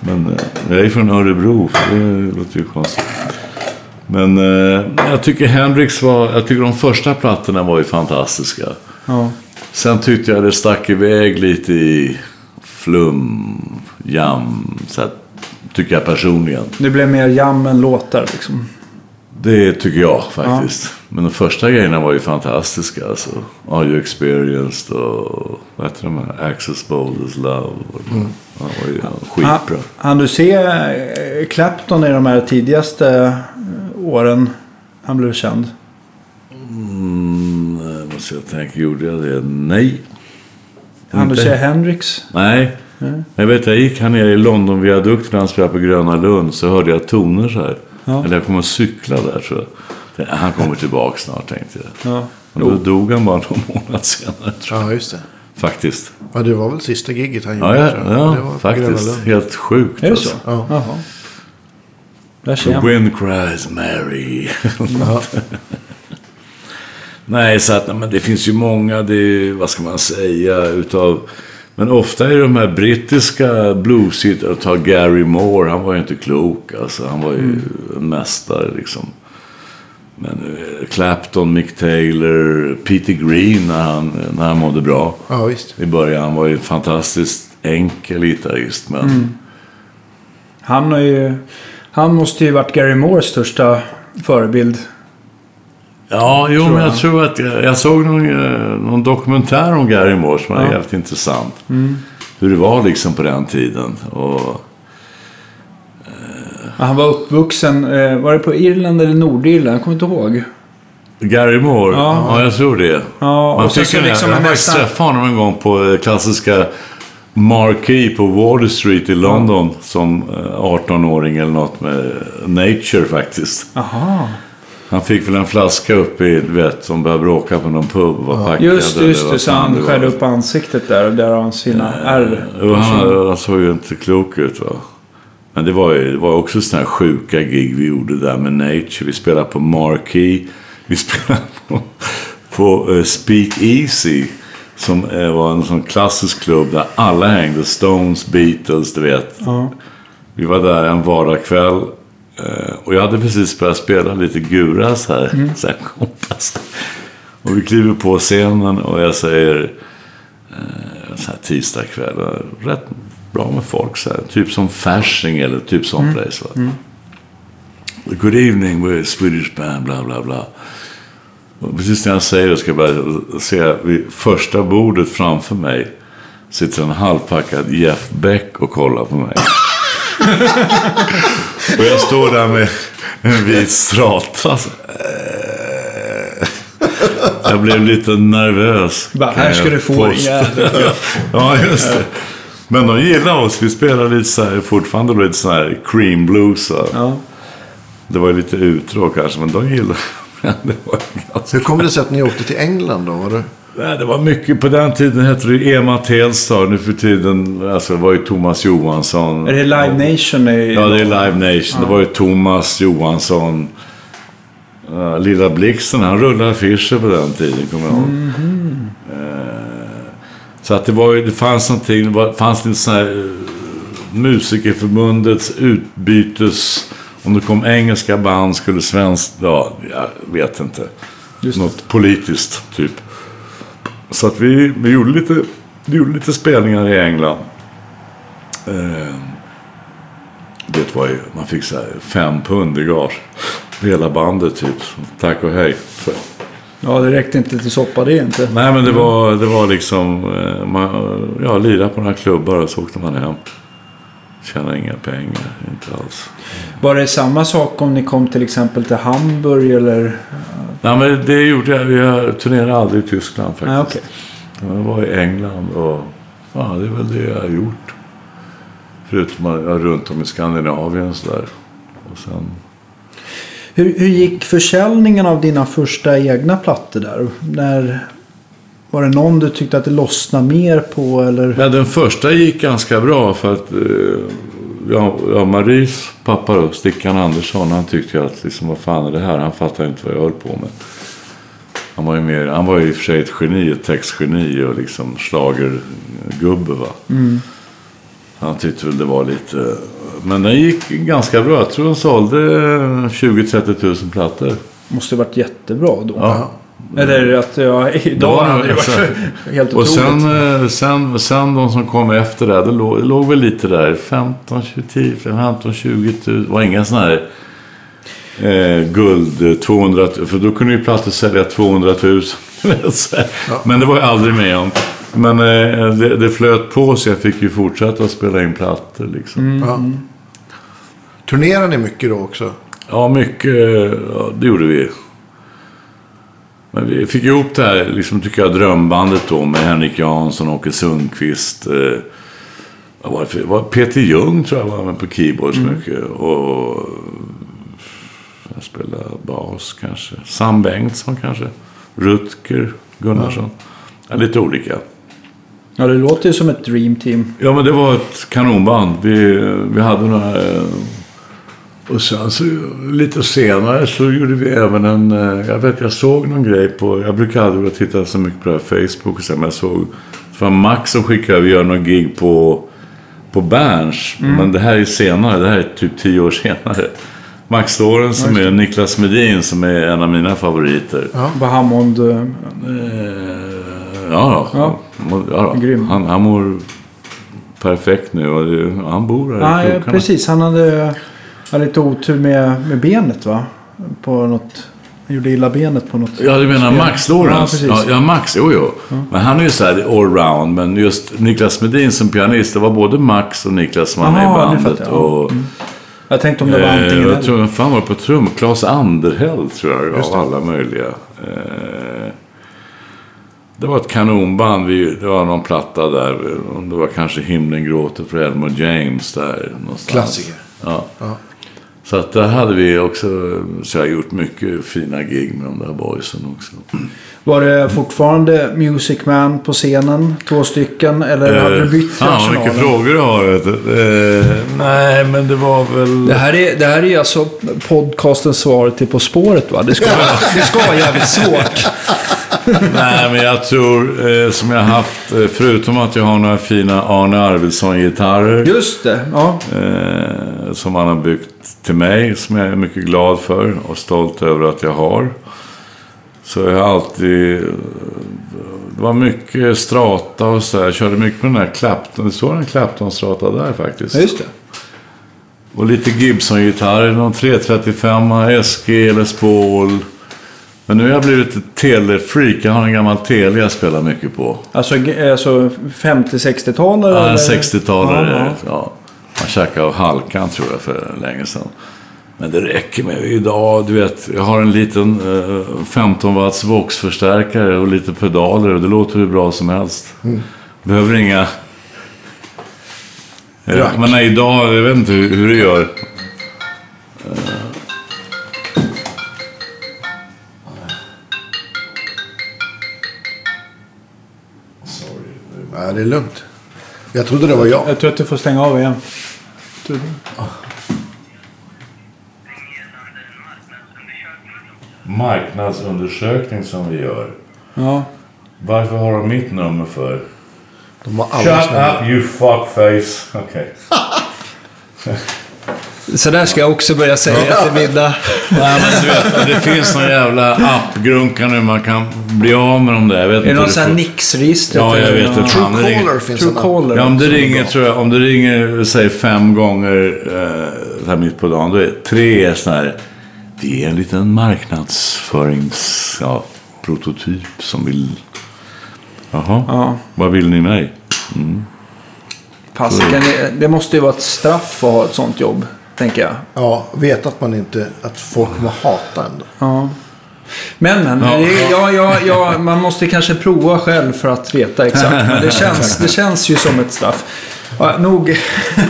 Men eh, jag är från Örebro, för det låter ju konstigt. Men eh, jag tycker Hendrix var, jag tycker de första plattorna var ju fantastiska. Ja. Sen tyckte jag det stack iväg lite i flum, jam, så här, tycker jag personligen. Det blev mer jam än låtar liksom. Det tycker jag faktiskt. Men de första grejerna var ju fantastiska. Alltså. Are you experienced och vad heter de här? Access Bold as Love. Mm. Ja, var ju skitbra. Han du se eh, Clapton i de här tidigaste eh, åren han blev känd? Mm, Så jag tänker, gjorde jag det? Nej. Han du säga Hendrix? Nej. Jag vet, jag gick här nere i Londonviadukten när han spelade på Gröna Lund. Så hörde jag toner så här. Ja. Eller jag kommer att cykla där så. Tänkte, Han kommer tillbaka snart tänkte jag. Ja. Men då dog han bara någon månad senare tror jag. Ja, just det. Faktiskt. Ja, det var väl sista giget han Ja, gjorde. ja, ja Det var faktiskt. Helt sjukt. Är det alltså. så? Ja. Jaha. Där ser The wind cries Mary. [LAUGHS] Nej, så att, men det finns ju många, det är, vad ska man säga, utav... Men ofta är det de här brittiska blueshitarna, ta Gary Moore, han var ju inte klok alltså. Han var ju en mästare liksom. Men eh, Clapton, Mick Taylor, Peter Green när han, när han mådde bra. ja, visst. I början han var ju en fantastiskt enkel gitarrist. Men Han har ju... Han måste ju varit Gary Moores största förebild. Ja, jo, men jag jag. tror att jag, jag såg någon, eh, någon dokumentär om Gary Moore som var Ja. jävligt intressant. Hur det var liksom på den tiden. Och, Han var uppvuxen, eh, var det på Irland eller Nordirland? Jag kommer inte ihåg. Gary Moore, ja. Ja. jag tror det. Ja, Man och fick så en, liksom jag nästan- träffat honom en gång på eh, klassiska Marquee på Water Street i London. Som eh, 18-åring eller något med Nature faktiskt. Aha. Han fick väl en flaska upp i, du vet, som började bråka på någon pub. Var packad, Just det, just det. Så han skärde upp ansiktet där och där har han sina ärr. Jo, han, han såg ju inte klok ut va. Men det var ju det var också sådana här sjuka gig vi gjorde där med Nature. Vi spelade på Marquee. Vi [LAUGHS] spelade på, på uh, Speak Easy. Som eh, var en sån klassisk klubb där alla hängde. Stones, Beatles, du vet. Ja. Vi var där en vardagskväll. eh, Och jag hade precis börjat spela lite guras här. Så här kompas. Och vi kliver på scenen och jag säger så här tisdagkväll. och Rätt bra med folk så här. Typ som Fasching eller typ sån place. Va? Good evening, we're a Swedish band, bla bla bla. Och precis när jag säger det ska jag bara se vid första bordet framför mig sitter en halvpackad Jeff Beck och kollar på mig. [LAUGHS] och jag står där med en vit strata. så. Jag blev lite nervös. Bara, här ska du få en jävel. [LAUGHS] Ja, just det. Men de gillar oss. Vi spelar lite så här, fortfarande lite så här cream blues. Ja. Det var ju lite utdrag kanske, men de gillar [LAUGHS] men det. Var ganska... Hur kommer det sig att ni åkte till England då? Var det? Nej, det var mycket. På den tiden hette det ju Ema Telstar. Nu för tiden alltså, det var ju Thomas Johansson. Är det Live Nation? I... Ja, det är Live Nation. Det var ju Thomas Johansson. Lilla Blixten, han rullade affischer på den tiden, kommer jag ihåg. Eh, så att det var det fanns någonting, det var, fanns lite sån här uh, Musikerförbundets utbytes... Om det kom engelska band skulle svenskt... Ja, jag vet inte. Just. Något politiskt, typ. Så att vi, vi gjorde, lite, vi gjorde lite spelningar i England. Eh, det var ju, man fick så här fem pund i gage. Hela bandet typ. Tack och hej. Så. Ja, det räckte inte till soppa det inte. Nej men det var, det var liksom, eh, man, ja, lira på några klubbar och så åkte man hem. Tjänade inga pengar, inte alls. Var det samma sak om ni kom till exempel till Hamburg eller? Nej men det gjorde jag, jag turnerade aldrig i Tyskland faktiskt. Nej, okej. Jag var i England och ja, det är väl det jag har gjort. Förutom jag runt om i Skandinavien sådär. Och sen, Hur, hur gick försäljningen av dina första egna plattor där? När, var det någon du tyckte att det lossnade mer på eller? ja, den första gick ganska bra för att eh, ja, ja, Maries pappa då, Stickan Andersson, han tyckte att liksom, vad fan är det här? Han fattade inte vad jag höll på med. Han var ju, mer, han var ju i och för sig ett geni, ett textgeni och liksom schlagergubbe va. Han tyckte väl det var lite... Men den gick ganska bra. Jag tror de sålde 20-30 000 plattor. Måste varit jättebra då. Ja. Eller att jag [LAUGHS] idag Ja, hade det varit exakt. [LAUGHS] helt Och otroligt. sen, eh, sen, sen de som kom efter det, det låg, det låg väl lite där. 15, 20, 15, 20 000. Det var inga sådana här eh, guld eh, 200 000. För då kunde ju plattor sälja 200 000. Så här. Men det var jag aldrig med om. Men eh, det, det flöt på så jag fick ju fortsätta att spela in plattor liksom. Ja. Turnerade ni mycket då också? Ja, mycket. Ja, det gjorde vi. Men vi fick ihop det här, liksom, tycker jag, drömbandet då med Henrik Jansson, Åke Sundqvist. Eh, vad var det för, var Peter Ljung tror jag var med på keyboards mycket. Och jag spelade bas kanske. Sam Bengtsson kanske. Rutger Gunnarsson. Ja, lite olika. Ja, det låter ju som ett dream team. Ja, men det var ett kanonband. Vi, vi hade några... eh, Och sen så lite senare så gjorde vi även en... eh, Jag vet, jag såg någon grej på... Jag brukar aldrig titta så mycket på det här Facebook och så, men jag såg... Det var Max som skickade vi gör någon gig på, på Berns. Men det här är senare. Det här är typ tio år senare. Max Lorenz som är Niklas Medin som är en av mina favoriter. På Hammond. eh, Eh, Ja, ja. Ja. ja. ja. Grym. Han, han mår perfekt nu och han bor här i krokarna. precis. Han hade, hade lite otur med, med benet va? På något... Han gjorde illa benet på något. Ja, du menar spel. Max Ja, precis. Ja, ja, Max, jo, jo. Men han är ju så här allround. Men just Niklas Medin som pianist, det var både Max och Niklas som var med i bandet. fattar jag. Och, Jag tänkte om det var eh, antingen jag eller. tror, fan var det på trum? Claes Anderhäll tror jag, Just av det. alla möjliga. Eh, det var ett kanonband. Vi, det var någon platta där. Det var kanske Himlen gråter för Elmore James där någonstans. Klassiker. Ja. Ja. Så att där hade vi också, så jag har gjort mycket fina gig med de där boysen också. Var det fortfarande Music Man på scenen? Två stycken? Eller hade du bytt Fan vad mycket frågor du har. Vet du. Eh, nej, men det var väl... Det här, är, det här är alltså podcastens svar till På spåret va? Det ska, vara, [LAUGHS] det ska vara jävligt svårt. [LAUGHS] Nej, men jag tror eh, som jag har haft, eh, förutom att jag har några fina Arne Arvidsson-gitarrer. Just det. Ja. Eh, som han har byggt till mig, som jag är mycket glad för och stolt över att jag har. Så jag har alltid... eh, Det var mycket strata och så. Jag körde mycket på den här Clapton. Det står en Clapton-strata där faktiskt. ja, just det. Och lite Gibson-gitarrer, någon 335, SG eller Paul. Men nu har jag blivit ett telefreak. Jag har en gammal tele jag spelar mycket på. Alltså, alltså 50-60-talare? Ja, en eller? 60-talare. Ja, Ja. Man käkade av halkan tror jag för länge sedan. Men det räcker med idag. Du vet, jag har en liten eh, 15 watts Vox-förstärkare och lite pedaler och det låter hur bra som helst. Behöver inga... Eh, Rack. Men nej, idag, jag vet inte hur, hur du gör. Det är lugnt. Jag trodde det var jag. Jag tror att du får stänga av igen. Marknadsundersökning som vi gör. Ja. Varför har de mitt nummer för? De alla Shut up you fuckface. Okej. [LAUGHS] Så där ska jag också börja säga till mina... Nej men du vet, det finns någon jävla appgrunka nu man kan bli av med dem där. Jag vet Är det någon sån här Nix-register? Ja, jag vet inte. True Fan, det ringer- Caller finns. Truecaller. Ja, om det är ringer, tror jag, om det ringer, säg fem gånger eh, här mitt på dagen, då är tre sådana här, det är en liten marknadsförings, ja, prototyp som vill, jaha, Ja. vad vill ni mig? Fasiken, det- det måste ju vara ett straff att ha ett sånt jobb, tänker jag. Ja, vet att man inte... Att folk kommer hata en. Ja. Men, men. Ja. det- Ja, ja, ja, man måste kanske prova själv för att veta exakt. Men det känns, det känns ju som ett straff. Ja, nog...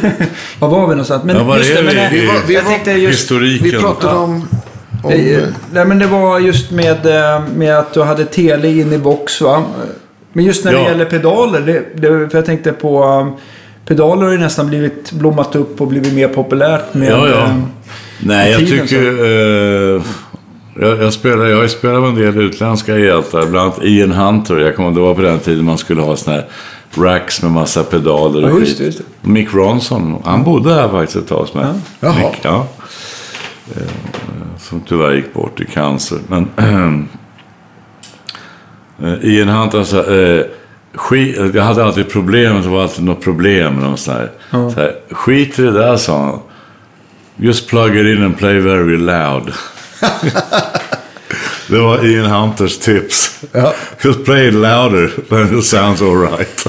[LAUGHS] Var var vi någonstans? Men Ja, var just är det, men, vi? eh, Vi var- vi jag tänkte just... Historiken. Vi pratade om... om Eh, Nej, men det var just med, eh, med att du hade tele in i box, va? Men just när det Ja. gäller pedaler, det, det, för jag tänkte på... Pedaler har ju nästan blivit blommat upp och blivit mer populärt med... Ja, ja. eh, Nej, jag tiden tycker... Eh, jag, jag, spelar, jag har ju spelat med en del utländska hjältar. Bland annat Ian Hunter. Jag kommer, det var på den tiden man skulle ha såna här racks med massa pedaler och Ja, just just. Mick Ronson, han bodde här faktiskt ett tag med. Jaha. Mick, ja. Eh, Som tyvärr gick bort i cancer. Men... [CLEARS THROAT] Ian Hunter sa... Eh, skit, jag hade alltid problem, det var alltid något problem någon sån här, så här. Skit i det där, sa han. Just plug it in and play very loud. [LAUGHS] det var Ian Hunters tips. Ja. Just play it louder, then it sounds alright.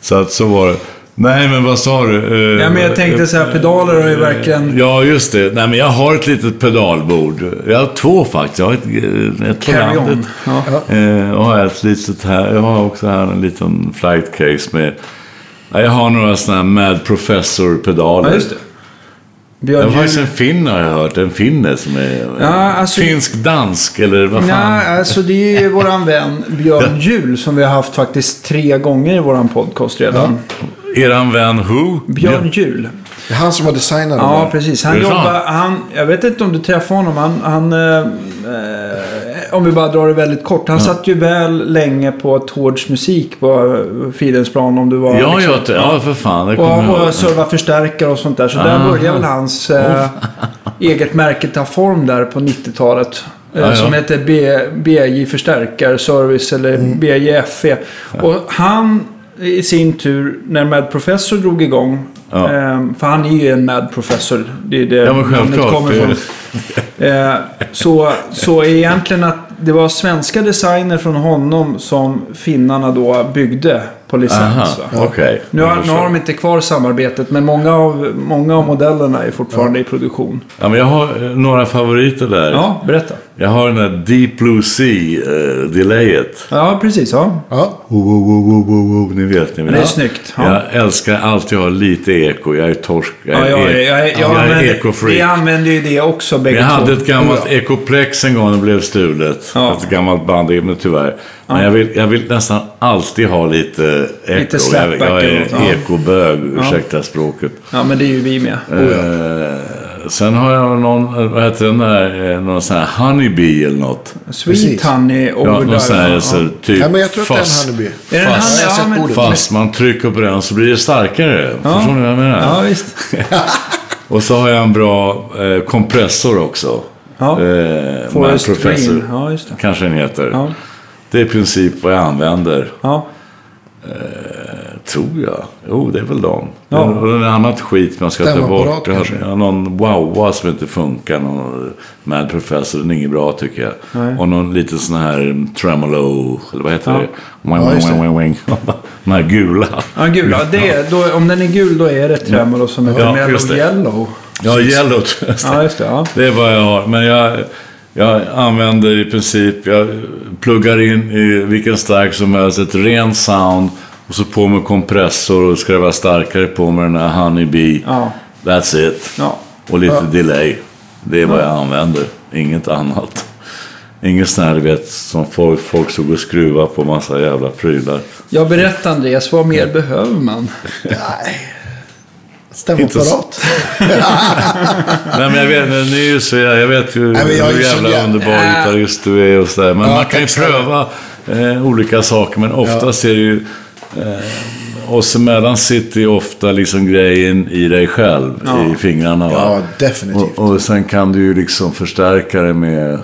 så att så var det. Nej, men vad sa du? Eh, Ja, men jag tänkte så här, pedaler har ju verkligen... Ja, just det. Nej, men jag har ett litet pedalbord. Jag har två faktiskt. Jag har ett, eh, ett på landet. Ja. Eh, och har ett litet här. Jag har också här en liten flight case med... Ja, jag har några sådana här Mad Professor-pedaler. ja, just det. Det Björn var faktiskt en finne har jag hört. En finne som är... Ja, alltså- Finsk-dansk eller vad fan. Nej, alltså det är ju våran vän Björn [LAUGHS] Juhl som vi har haft faktiskt tre gånger i våran podcast redan. Eran vän Who? Björn Juhl. Det är han som har designat Ja, det där. precis. Han jobbar, han, jag vet inte om du träffade honom. Han, han eh, eh, om vi bara drar det väldigt kort. Han satt ju väl länge på Tårds musik på Fridhemsplan om du var... Ja, liksom- ja, ja, för fan. Det jag Och, och serva förstärkare och sånt där. Så där Aha. började väl hans eh, eget märke ta form där på 90-talet. Eh, Ja, ja. Som heter B, BJ Förstärkarservice eller BJFE. Och han i sin tur, när Mad Professor drog igång. Ja. Eh, för han är ju en Mad Professor. Det är det Ja, namnet kommer Det- från. [LAUGHS] Eh, så, så egentligen att det var svenska designer från honom som finnarna då byggde på licens. Aha, va? okej. Nu har, nu har de inte kvar samarbetet, men många av, många av modellerna är fortfarande i produktion. Ja, men jag har eh, några favoriter där. Ja, berätta. Jag har den där Deep Blue Sea uh, delayet. Ja, precis. Ja. Ja. Oh, oh, oh, oh, oh, oh. Ni vet, ni vet. Det är snyggt. Ja. Jag älskar alltid att ha lite eko. Jag är torsk. Jag Ja, är, ek- jag, jag, jag, jag är använder, vi ekofreak. använder ju det också bägge Jag hade ett gammalt Ja. Ecoplex en gång och blev stulet. Ja. Ett gammalt band, men tyvärr. Men jag, vill, jag vill nästan alltid ha lite eko. Lite jag, jag är ja. ekobög, ursäkta språket. Ja, men det är ju vi med. Eh, sen har jag någon, vad heter den där, eh, någon sån här honeybee eller något. Sweet precis. Honey Ja, Overdrive. någon sån här, ja. så, typ ja, men jag tror att det är fast, en honeybee. Är det en fast, har Ja, men, fast man trycker på den så blir det starkare. Ja. Förstår ni vad jag menar? ja, visst. [LAUGHS] Och så har jag en bra eh, kompressor också. Ja. Eh, Forest Professor. Green. Ja, just det. Kanske den heter. Det är i princip vad jag använder. Ja. Tror jag. Jo, det är väl de. Ja. Och det är annat skit man ska ta bort. Kanske? någon wow som inte funkar. Någon Mad Professor. Den är inget bra tycker jag. Nej. Och någon liten sån här tremolo. Eller vad heter Ja. det? Wing, Ja, just wing, det. wing, wing. [LAUGHS] De här gula. Ja, gula. Det, då, om den är gul då är det tremolo som heter Ja, just det. yellow. Ja, yellow tror jag. Ja, just det. Ja. Det är vad jag har. Men jag, jag använder i princip, jag pluggar in i vilken stark som helst, ett rent sound. Och så på med kompressor och ska det vara starkare på med den här Honeybee. Ja. That's it. Ja. Och lite delay. Det är vad jag använder. Inget annat. Här, du vet, som folk, folk såg och skruva på massa jävla prylar. Jag berättar Andreas, vad mer behöver man? [LAUGHS] Stämapparat. [LAUGHS] Nej men jag vet, ni är ju så, jag vet ju Nej, jag är hur jävla underbar Äh. gitarrist du är och sådär. Men Ja, man kan ju pröva eh, olika saker. Men oftast är det ju... Eh, oss emellan sitter ju ofta liksom grejen i dig själv. Ja. I fingrarna va. Ja, definitivt. Och, och sen kan du ju liksom förstärka det med...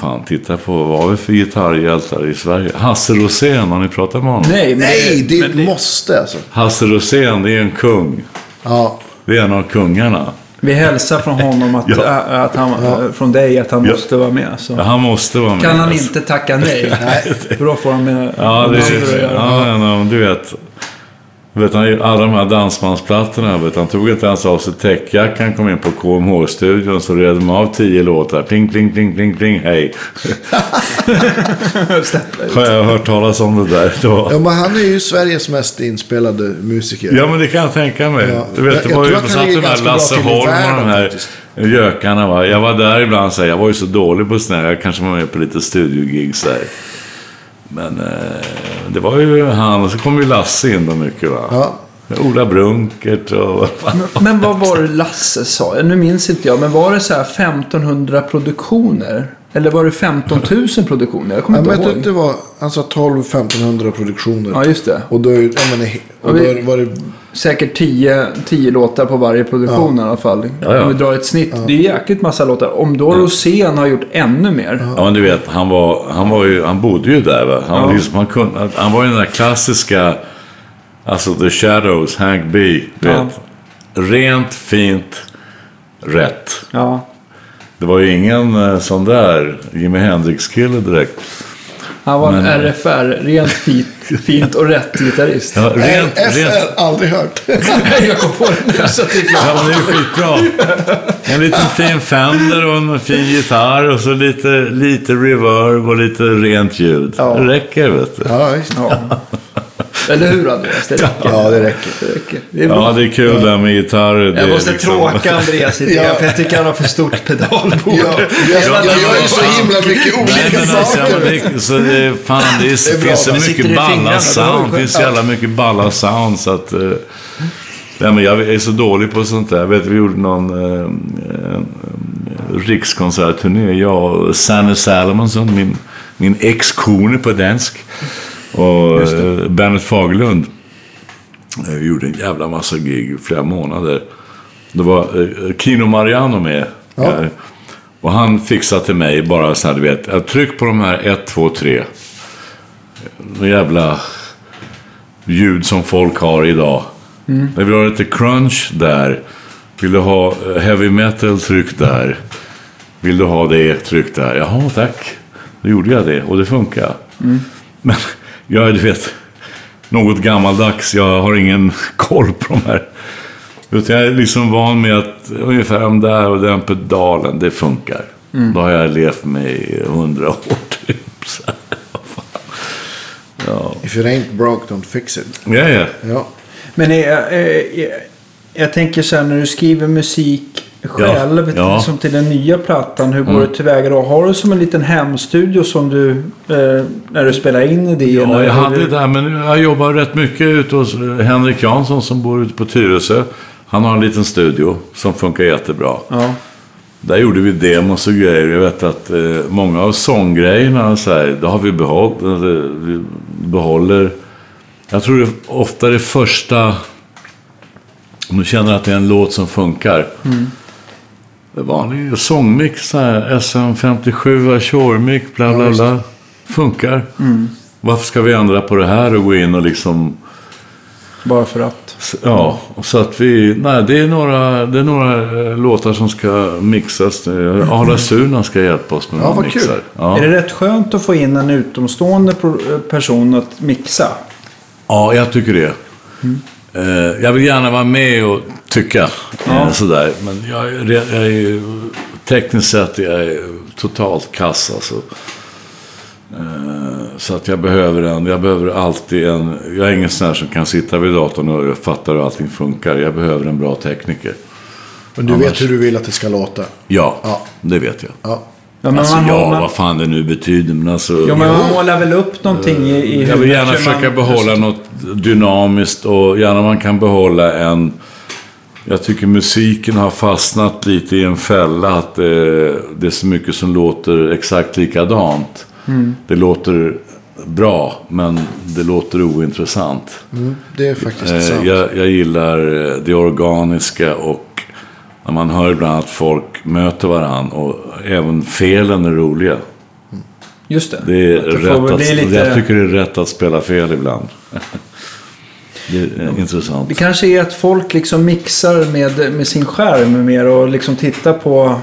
Fan, titta på vad har vi för gitarrhjältar i Sverige? Hasse Rosén, har ni pratat med honom? Nej, men Nej, det är men ett måste alltså. Hasse Rosén, det är en kung. Ja. Det är en av kungarna. Vi hälsar från honom att, [LAUGHS] Ja. ä- att han, från dig att han Ja. måste vara med. Så. Ja, han måste vara med. Kan han alltså. inte tacka nej? [LAUGHS] För då får han med Ja, det göra. ja, ja, ja, du vet. Vet han, alla de här dansbandsplattorna, vet, han tog inte ens av sig täckjackan, kom in på KMH-studion så red de av tio låtar. Pling, pling, pling, pling, pling, hej. [LAUGHS] Har jag hört talas om det där? Då. ja, men han är ju Sveriges mest inspelade musiker. Ja, men det kan jag tänka mig. Ja. Du vet, det jag var ju han satt de här Lasse Holm och de här faktiskt. gökarna. Va? Jag var där ibland, så här, jag var ju så dålig på sådana här. Jag kanske var med på lite studiogigs där. Men eh, det var ju han och så kom ju Lasse in då mycket va. Ja. Ola Brunkert och vad fan. Men, men vad var det Lasse sa? Nu minns inte jag. Men var det så här 1500 produktioner? Eller var det 15 000 produktioner? Jag kommer Ja, men inte jag tror ihåg. att det var, han sa 12-1500 produktioner. Ja, just det. Och då, är- ja, men, och då var det, Säkert 10, 10 låtar på varje produktion i alla fall. Ja, ja. Om vi drar ett snitt. Det är jäkligt massa låtar. Om då Rosén har gjort ännu mer. Ja men du vet, han, var, han, var ju, han bodde ju där va. Han, var Ja. liksom, han, kunde, han var ju den där klassiska, alltså The Shadows, Hank B. Du Ja. vet. Rent, fint, rätt. Ja. Det var ju ingen eh, sån där Jimi Hendrix-kille direkt. Han var en Men- RFR, rent fint, [LAUGHS] fint och rätt gitarrist. Ja, rent, FR, rent, aldrig hört. [LAUGHS] Jag kom på det nu så det är klart. Ja, men det är skitbra. En liten fin Fender och en fin gitarr och så lite, lite reverb och lite rent ljud. Ja. Det räcker, vet du. Ja, visst. Ja. [LAUGHS] Eller hur Andreas? Det räcker. Ja, det räcker. Det räcker. Det är bra. Ja, det är kul där med gitarrer. Det Jag måste liksom- tråka Andreas lite Ja. för jag tycker han har för stort pedalbord. Ja, jag, jag, jag gör ju så himla mycket Nej, olika men alltså, saker. men det, så det, är- fan, det, är, Det är bra. finns så mycket det fingrarna, balla sound. Det finns så jävla mycket balla sound så att... eh, Ja, men jag är så dålig på sånt där. Jag vet, vi gjorde någon eh, eh, rikskonsertturné. Jag och Sanne Salomonsson, min, min ex-kone på dansk. Och eh, Bernhard Fagerlund. Eh, Vi gjorde en jävla massa gig i flera månader. Det var eh, Kino Mariano med. Ja. Eh, Och han fixade till mig bara så här, du vet. Tryck på de här 1, 2, 3. De jävla ljud som folk har idag. Jag vill ha lite crunch där. Vill du ha heavy metal, tryck där. Vill du ha det, tryck där. Jaha, tack. Då gjorde jag det och det funkar. Men jag är, du vet, något gammaldags. Jag har ingen [LAUGHS] koll på de här. Utan jag är liksom van med att ungefär den där och den pedalen, det funkar. Då har jag levt med i hundra [LAUGHS] år typ. Så här, If it ain't broke, don't fix it. ja. ja. Ja. Men eh, eh, jag tänker så här när du skriver musik själv, ja. som till den nya plattan. Hur går du tillväga då? Har du som en liten hemstudio som du, eh, när du spelar in idéerna? Ja, jag hade du- det där, men jag jobbar rätt mycket ute hos Henrik Jansson som bor ute på Tyresö. Han har en liten studio som funkar jättebra. Ja. Där gjorde vi demos och grejer. Jag vet att eh, många av sånggrejerna, så här, det har vi behållit. Behåller. Jag tror det ofta det första... Om du känner att det är en låt som funkar. Det är vanlig sångmix, så här, SM57, Ashore-mic, bla bla bla. Funkar. Varför ska vi ändra på det här och gå in och liksom... Bara för att. Ja, så att vi... Nej, det är några, det är några eh, låtar som ska mixas. Arla Suna ska hjälpa oss med Ja, vad kul. mixar. Ja. Är det rätt skönt att få in en utomstående person att mixa? ja, jag tycker det. Eh, jag vill gärna vara med och tycka eh, sådär. Men jag, jag är ju... Tekniskt sett jag är totalt kass alltså. Eh, Så att jag behöver en, jag behöver alltid en, jag är ingen sån här som kan sitta vid datorn och fattar hur allting funkar. Jag behöver en bra tekniker. Men du vet hur du vill att det ska låta. Ja, Ja. det vet jag. Ja. Ja, men alltså man, ja, man, vad fan det nu betyder. Men alltså, ja, men man målar väl upp någonting i, i jag vill huvudet gärna försöka man- behålla något dynamiskt och gärna man kan behålla en... Jag tycker musiken har fastnat lite i en fälla att det, det är så mycket som låter exakt likadant. Mm. Det låter bra, men det låter ointressant. Mm, det är faktiskt Eh, sant. jag, jag gillar eh, det organiska och när man hör ibland att folk möter varandra och även felen är roliga. Just det. Det är det rätt att, lite- Jag tycker det är rätt att spela fel ibland. det är intressant. Det kanske är att folk liksom mixar med, med sin skärm mer och liksom tittar på...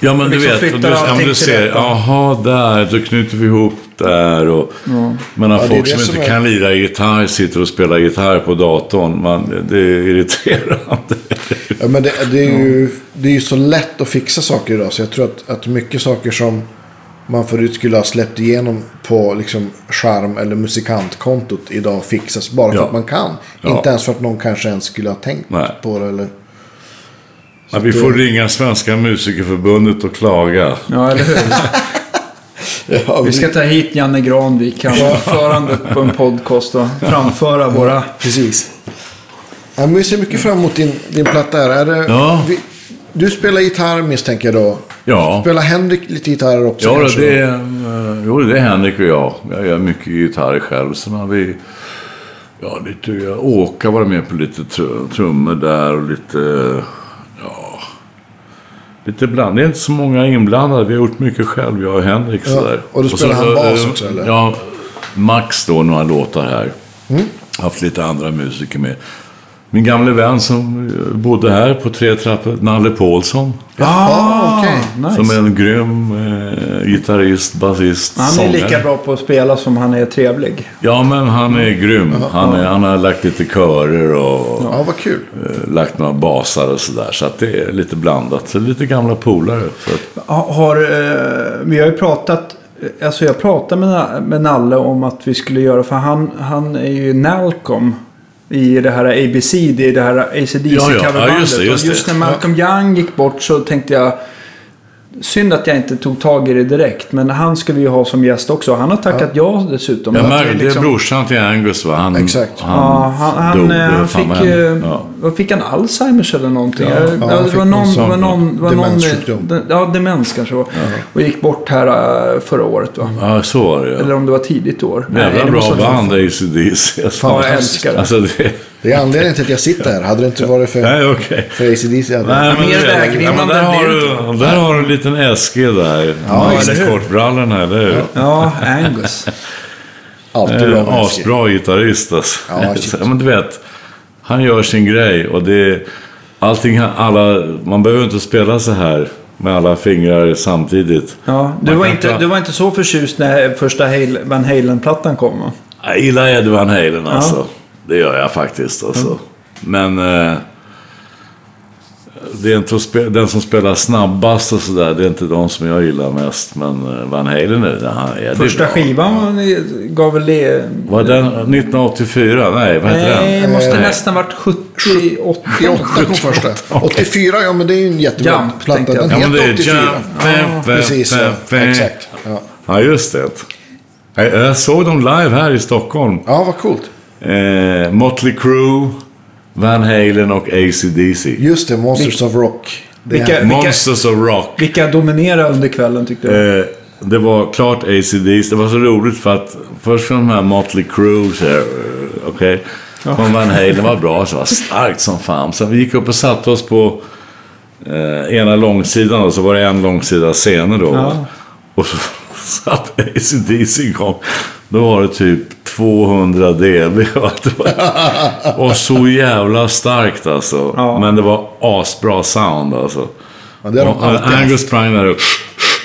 Ja, men du liksom vet. flyttar Om du, om allting du ser, jaha, där, då knyter vi ihop där. Och, Men Ja, det är folk det som inte är- kan lira gitarr sitter och spelar gitarr på datorn. Man, det är irriterande. [LAUGHS] Ja, men det, det, är ju, det är ju så lätt att fixa saker idag. Så jag tror att, att mycket saker som man förut skulle ha släppt igenom på liksom skärm eller musikantkontot idag fixas bara för Ja. att man kan. Ja. Inte ens för att någon kanske ens skulle ha tänkt Nej. på det. Eller... Ja, vi får ringa Svenska Musikerförbundet och klaga. Ja, eller hur? [LAUGHS] Ja, Vi ska ta hit Janne Granvik, han är ordförande på en podcast och framföra våra... Precis. Ja, men vi ser mycket fram emot din, din platta här. Är det, Ja. vi, du spelar gitarr misstänker jag då. Ja. Spelar Henrik lite gitarr också? Ja, kanske? det är, eh, jo, det är Henrik och jag. Jag gör mycket gitarr själv. Sen har vi... Ja, lite... ja, Åka var med på lite tr- trummor där och lite... Lite bland. Det är inte så många inblandade. Vi har gjort mycket själv, jag och Henrik. Ja, Sådär. och då spelar så, han bas eh, också, eller? Ja, Max då, några låtar här. Mm. Haft lite andra musiker med. Min gamle vän som eh, bodde här på tre trappor, Nalle Paulsson. Jaha, okej. nice. Som är en grym eh, gitarrist, basist, Han är sångare. lika bra på att spela som han är trevlig. Ja, men han är grym. Han, är, han har lagt lite körer och Ja, vad kul. eh, lagt några basar och sådär. Så att det är lite blandat. Så lite gamla polare. Har, eh, vi har ju pratat, alltså jag pratade med, med Nalle om att vi skulle göra, för han, han är ju Nalcom i det här ABC, det är det här ACDC Ja, ja. Ja, just just just när Malcolm Young gick bort så tänkte jag, synd att jag inte tog tag i det direkt, men han ska vi ju ha som gäst också. Han har tackat ja, dessutom. jag märker, det är liksom- brorsan till Angus va? Han, Exakt. Han, Ja, han, han, dog, eh, eh, han fick, eh, Ja. fick han? Alzheimers eller någonting? Ja, Ja, ja, det var någon sån var någon, det var någon demenssjukdom. eh, Ja, demens kanske var. Och gick bort här eh, förra året va? Ja, så var det Eller ja. om det var tidigt år. Jävla det bra band ACDC. Alltså, Ja, jag älskar det. Alltså det... Det är anledningen till att jag sitter här. Hade det inte varit för, Nej, okej. för ACDC hade Nej, jag... men mer vägvinnande ja, där, har du, där har du en liten Eske där. Ja, eller? Kortbrallorna, eller hur? Ja, Angus. Alltid bra Eh, med. Asbra gitarrist alltså. Ja. [LAUGHS] Så, men du vet, han gör sin grej och det... Allting, alla, man behöver inte spela så här med alla fingrar samtidigt. Ja, du, var inte, du var inte så förtjust när första Hale, Van Halen-plattan kom va? Jag gillar Eddie Van Halen alltså. Det gör jag faktiskt alltså. Men... Eh, det är inte den som spelar snabbast och sådär, det är inte de som jag gillar mest. Men eh, Van Halen är, han är det Första bra. skivan gav väl det... Var den 1984? Nej, vad heter Nej, den? det måste Eh, nästan varit 78. 88 kom första. 84, ja men det är ju en jättebra Jump, platta. Den Ja, men heter det är 84. Jump, fem, Precis, ja. Exakt. Ja. Ja, just det. Jag, jag såg dem live här i Stockholm. ja, vad coolt. Eh, Motley Crue, Van Halen och AC/DC. Just det, Monsters of Rock. Vilka- Monsters of Rock. Vilka dominerade under kvällen tyckte du? Eh, det var klart AC/DC. Det var så roligt för att först kom de här Motley Crue, eh, okej. Kom Van Halen var bra, så var starkt som fan. Sen vi gick upp och satte oss på eh, ena långsidan och så var det en långsida scener då. Ja. Och så [LAUGHS] satt AC/DC igång. Då var det typ 200 dB. va? Det var, [LAUGHS] och så jävla starkt alltså. Ja. Men det var asbra sound alltså. Ja, det Och haft. Angus sprang där och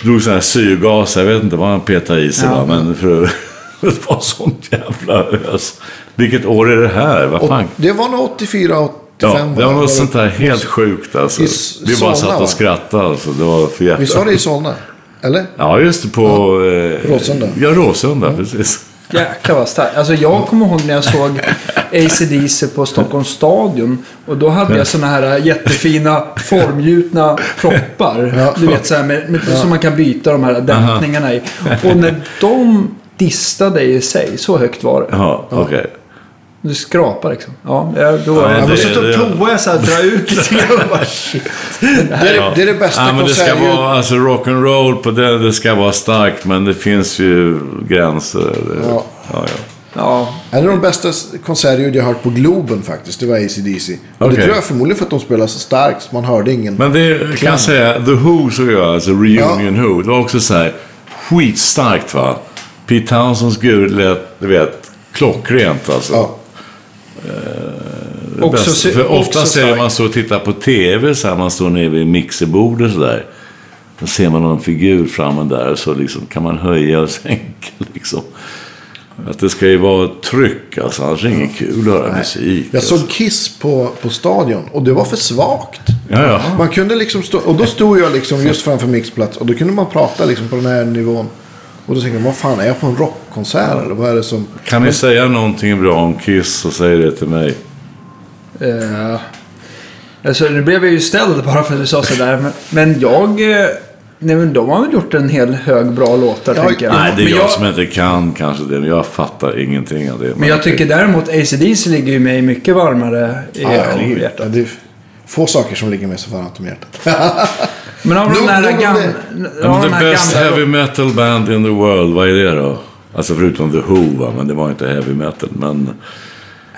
drog sån här syrgas. Jag vet inte vad han petade i sig Ja. va? Men för, [LAUGHS] det var sånt jävla ös. Vilket år är det här? Vad fan? Och det var nog 84, 85. Ja, det var va? något sånt där helt sjukt alltså. Vi bara satt och skrattade alltså. Det var för jävla... Visst var det i Solna? Eller? Ja, just det. På... eh, Råsunda. Ja, Råsunda. Precis. Jäklar vad starkt. Alltså jag kommer ihåg när jag såg AC/DC på Stockholms stadion. Och då hade jag såna här jättefina formgjutna proppar. Ja. Du vet så här med, med, som man kan byta de här dämpningarna i. Och när de distade i sig, så högt var det. Ja, okej. Du skrapar liksom. Ja, jag- då Ja, jag. det- Jag måste prova så här, dra ut lite [LAUGHS] grann. och. Det är, det är det bästa Ja, men det ska vara, alltså rock'n'roll på det, det ska vara starkt, men det finns ju gränser. Det- Ja. Ja, ja. Ja, En av de bästa konsertljud jag har hört på Globen faktiskt, det var AC/DC. Och Okej. det tror jag förmodligen för att de spelar så starkt, så man hörde ingen. Men det kan jag säga, The Who såg jag, alltså Reunion Who, det var också så här skitstarkt va. Pete Townsends gud lät, du vet, klockrent alltså. Ja. Det Också bästa. sy- För oftast är det man står och tittar på TV, så här, man står nere vid mixerbordet så där. Då ser man någon figur framme där, så liksom kan man höja och sänka [LAUGHS] liksom. Att det ska ju vara tryck, alltså, annars är det inget kul att höra musik. Jag såg Kiss på, på stadion och det var för svagt. Ja, ja. Man kunde liksom stå, och då stod jag liksom just framför mixplats och då kunde man prata liksom på den här nivån. Och då tänkte jag, vad fan är jag på en rockkonsert eller vad är det som... Kan ni säga någonting bra om Kiss så säg det till mig. Eh, alltså, nu blev jag ju ställd bara för att du sa sådär. Men, men jag... Eh, nej, men de har väl gjort en hel hög bra låtar, Ja, tänker jag. Nej, det är men jag, jag, som inte kan kanske det. Jag fattar ingenting av det. men jag tycker däremot AC/DC ligger ju mig mycket varmare i Ja, det, är, hjärtat. ja, det är få saker som ligger mig så varmt om hjärtat. [LAUGHS] Men av de där gamla... the best heavy metal band in the world, vad är det då? Alltså förutom The Who, va? men det var inte heavy metal. Men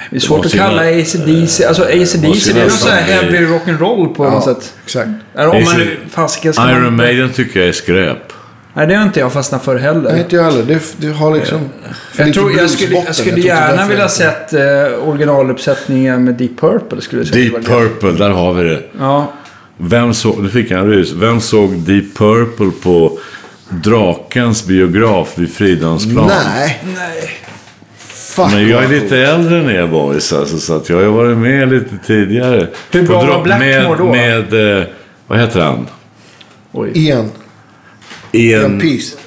det är svårt att kalla AC/DC. Alltså AC/DC det är någon sån här heavy rock'n'roll på något sätt. exakt. Eller om man nu... Fasiken ska Iron Maiden tycker jag är skräp. Nej, det har inte jag fastnat för heller. Nej, inte jag heller. Det, det har liksom... jag, tror, jag skulle, jag skulle inte gärna vilja jag- sett eh, originaluppsättningen med Deep Purple. Skulle jag säga. Deep Purple, där har vi det. Ja. Vem såg, nu fick jag en rys. Vem såg Deep Purple på Drakens biograf vid Fridhemsplan? Nej. Nej. Fuck. Men jag är lite äldre än er boys, alltså, så att jag har varit med lite tidigare. Hur bra På var Blackmore med, då? Med, eh, vad heter han? Oj. Ian. Ian Peace.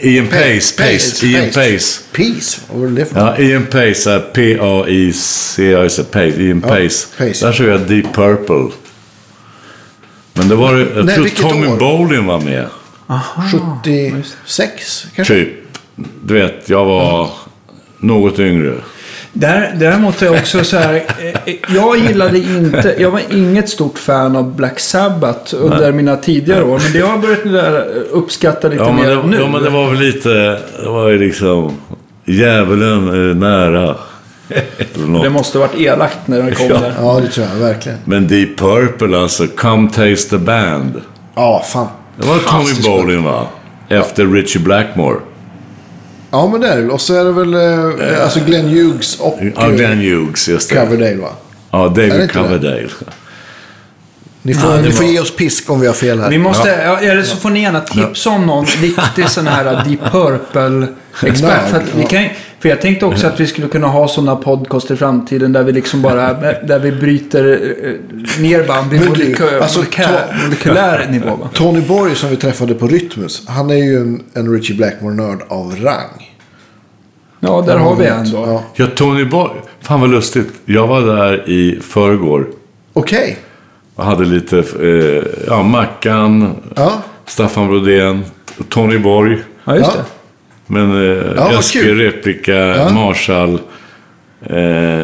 Ian Pace. Pace. Ian Pace. Peace? Vad var det för Ja, Ian Pace är P-A-I-C, ja just det, Pace. Ian. Pace. Där såg jag Deep Purple. Men det var jag Nej, tror Tommy år? Bolin var med. 76 kanske? Typ. Du vet, jag var något yngre. Där, däremot är jag också så här. eh, Jag gillade inte. Jag var inget stort fan av Black Sabbath under mina tidigare år. Men det har jag börjat där uppskatta lite Ja men, mer det, nu. ja, men det var väl lite, det var ju liksom, djävulen är nära. Det måste ha varit elakt när det kom Ja. där. Ja, det tror jag verkligen. Men Deep Purple alltså, Come Taste the Band. Ja, fan. Det var Tommy. Bolin va? Efter Richie Blackmore. Ja, men det är det. Och så är det väl eh, alltså Glenn Hughes och Ja, eh, Glenn Hughes, just det. Coverdale va? Ja, David? Coverdale. Ni får, ni får ge oss pisk om vi har fel här. Vi måste, ja. eller så får ni gärna tipsa om någon [LAUGHS] riktig sån här Deep Purple-expert. För, att vi Ja. kan, för jag tänkte också att vi skulle kunna ha sådana podcast i framtiden där vi liksom bara [LAUGHS] där vi bryter eh, ner band i molekö- alltså, molekylär nivå. Va? Tony Borg som vi träffade på Rytmus. Han är ju en, en Richie Blackmore-nörd av rang. Ja, där har vi en då. Ja. Ja, Tony Boy. Fan vad lustigt. Jag var där i förrgår. Okej. Jag hade lite, eh, ja, Mackan, Ja. Staffan Brodén, Tony Borg. Ja, just Ja. det. Men eh, Eskil, kul. Replika, Ja. Marshall. Eh,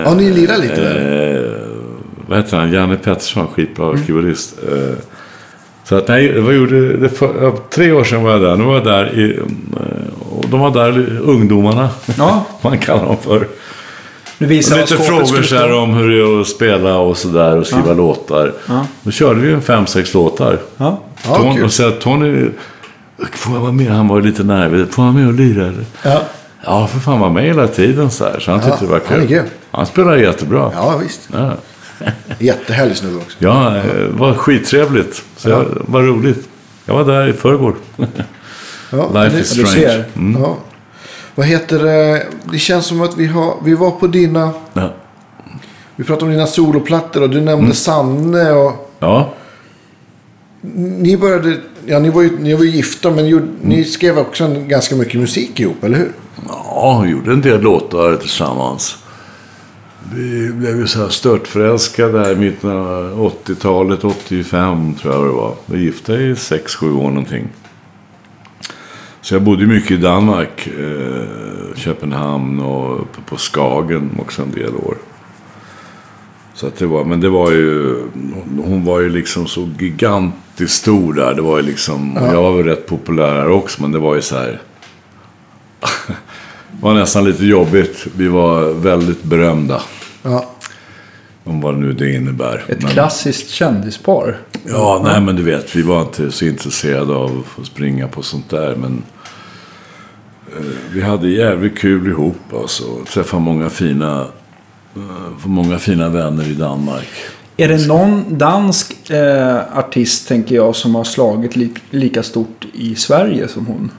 Ja, ni lirar lite där. eh, vad heter han? Janne Pettersson, skitbra keyboardist. Eh, så att nej, vad gjorde det? För, ja, tre år sedan var jag där. Nu var jag där i, eh, och de var där, ungdomarna. Ja. [LAUGHS] Man kallar dem för. Du visar Lite frågor så här om hur det är att spela och sådär och skriva låtar. Ja. Då körde vi en fem, sex låtar. Ja. Ja, Ton, kul. och så att Tony, får jag vara med? Han var lite nervös. Får jag vara med och lira? Ja. Ja, för fan var med hela tiden så här. Så han Ja, tyckte det var han är kul. Han spelar jättebra. ja, visst. Ja, Jättehärlig snubbe också. ja det var skittrevligt. Så jag, var roligt. Jag var där i förrgår. Ja, Life det- is strange. ser. Mm. Ja. Vad heter det? Det känns som att vi, har, vi var på dina... Ja. Vi pratade om dina soloplattor och du nämnde Mm. Sanne och... ja. Ni började... Ja, ni var ju, ni var ju gifta men gjorde, Mm. ni skrev också en, ganska mycket musik ihop, eller hur? Ja, vi gjorde en del låtar tillsammans. Vi blev ju så här störtförälskade här i mitten av 80-talet, 85 tror jag det var. Vi var gifta i 6-7 år någonting. Så jag bodde mycket i Danmark, eh, Köpenhamn och uppe på Skagen också en del år. Så att det var, men det var ju, hon var ju liksom så gigantiskt stor där. Det var ju liksom, och jag var väl rätt populär här också, men det var ju så här. [LAUGHS] Det var nästan lite jobbigt. Vi var väldigt berömda. Ja. Om vad nu det innebär. Ett Men- klassiskt kändispar. Ja, nej men du vet. Vi var inte så intresserade av att springa på sånt där. Men eh, vi hade jävligt kul ihop. Alltså. Träffade många fina, eh, många fina vänner i Danmark. Är det någon dansk eh, artist, tänker jag, som har slagit li lika stort i Sverige som hon?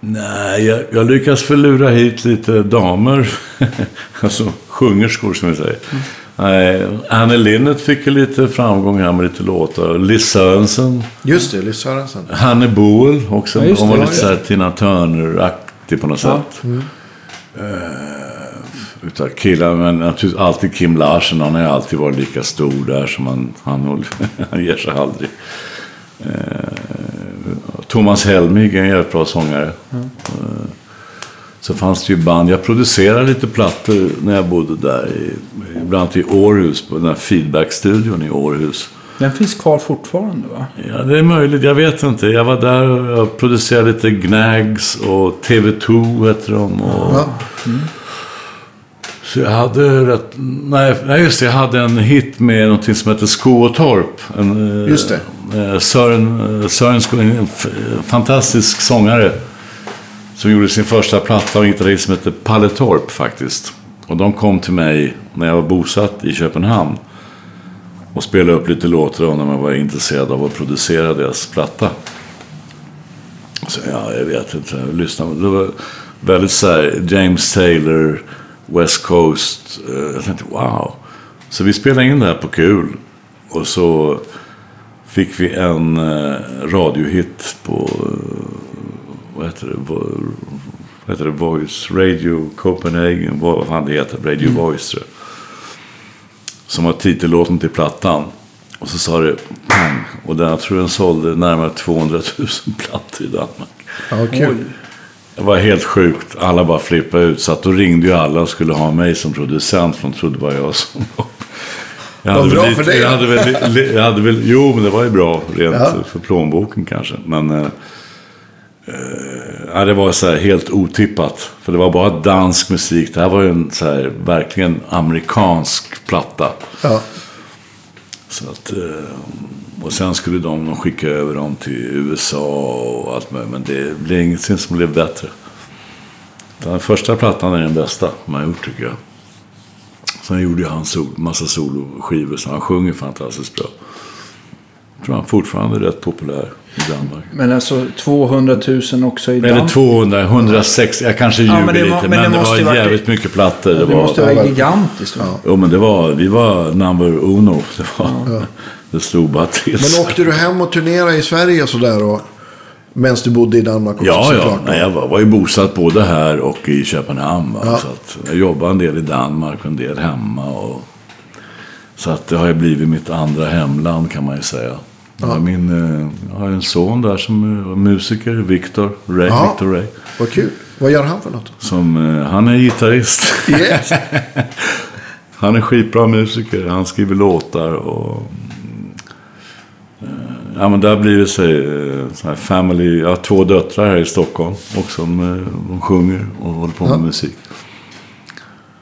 Nej, jag, jag lyckas förlura hit lite damer. [LAUGHS] alltså sjungerskor som vi säger. Nej, Anne Linnet fick ju lite framgång här med lite låtar. Liz Sörensen. Just det, Liz Sörensen. Hanne Boel också. Ja, Hon var ja, lite såhär Tina Turner-aktig på något Ja. sätt. Uh, utav killar, men naturligtvis alltid Kim Larsen. Han har ju alltid varit lika stor där som han, han, håller, [LAUGHS] han ger sig aldrig. Eh, Thomas Helmig är en jävligt bra sångare. Eh, så fanns det ju band. Jag producerade lite plattor när jag bodde där. I, bland annat i Århus, på den här feedback-studion i Århus. Den finns kvar fortfarande va? Ja, det är möjligt. Jag vet inte. Jag var där och jag producerade lite Gnags och TV2 heter de. Och... Ja. Så jag hade rätt... Nej, nej, just det. Jag hade en hit med någonting som heter Sko och Torp. En, eh, Just det. Eh, Sören, eh, Sören Skog, en fantastisk sångare. Som gjorde sin första platta och en gitarrist som hette Palle Torp faktiskt. Och de kom till mig när jag var bosatt i Köpenhamn. Och spelade upp lite låtar om när man var intresserad av att producera deras platta. Så ja, jag vet inte. Jag lyssnade. Det var väldigt så här James Taylor, West Coast. Eh, Jag tänkte wow. Så vi spelade in det här på kul. Och så fick vi en eh, radiohit på, eh, vad heter det, vad heter det, Voice, Radio Copenhagen, vad fan det heter, Radio Voice tror jag. Som var titellåten till plattan. Och så sa det pang. Och den, jag tror den sålde närmare 200 000 [LAUGHS] plattor i Danmark. Ja, kul. Det var helt sjukt. Alla bara flippade ut. Så att då ringde ju alla och skulle ha mig som producent. För de trodde bara jag som [LAUGHS] jag hade bra väl för lite- dig. Jag hade väl, jag hade väl, jo, men det var ju bra rent Ja. för plånboken kanske. Men eh, eh, ja, det var så här helt otippat. För det var bara dansk musik. Det här var ju en så här, verkligen amerikansk platta. Ja. Så att, eh, och sen skulle de skicka över dem till USA och allt möjligt. Men det blev ingenting som blev bättre. Den första plattan är den bästa man gjort tycker jag. Sen gjorde han sol, massa soloskivor så han sjunger fantastiskt bra. Jag tror han fortfarande är rätt populär i Danmark. Men alltså 200 000 också i Eller Danmark. 200, 160, jag kanske ljuger men det må- lite. men Men, det det, måste ju var varit- jävligt mycket plattor. Det, Det var, måste ja, vara gigantiskt. Va? Jo men det var, vi var number uno. [LAUGHS] Det, var, det stod bara till. Men åkte du hem och turnerade i Sverige och sådär? Och, medan du bodde i Danmark också Ja, ja. såklart? Nej, jag var, var ju bosatt både här och i Köpenhamn. Va? Ja. Så att jag jobbade en del i Danmark och en del hemma. Och, så att det har ju blivit mitt andra hemland kan man ju säga. Jag har, min, eh, jag har en son där som är musiker, Victor Ray. Ja. Victor Ray Vad kul. Vad gör han för något? som, eh, han är gitarrist. Yes. [LAUGHS] Han är skitbra musiker. Han skriver låtar och... Ja men där blir det sig eh, så här family. Jag har två döttrar här i Stockholm. Och som eh, de sjunger och håller på med musik.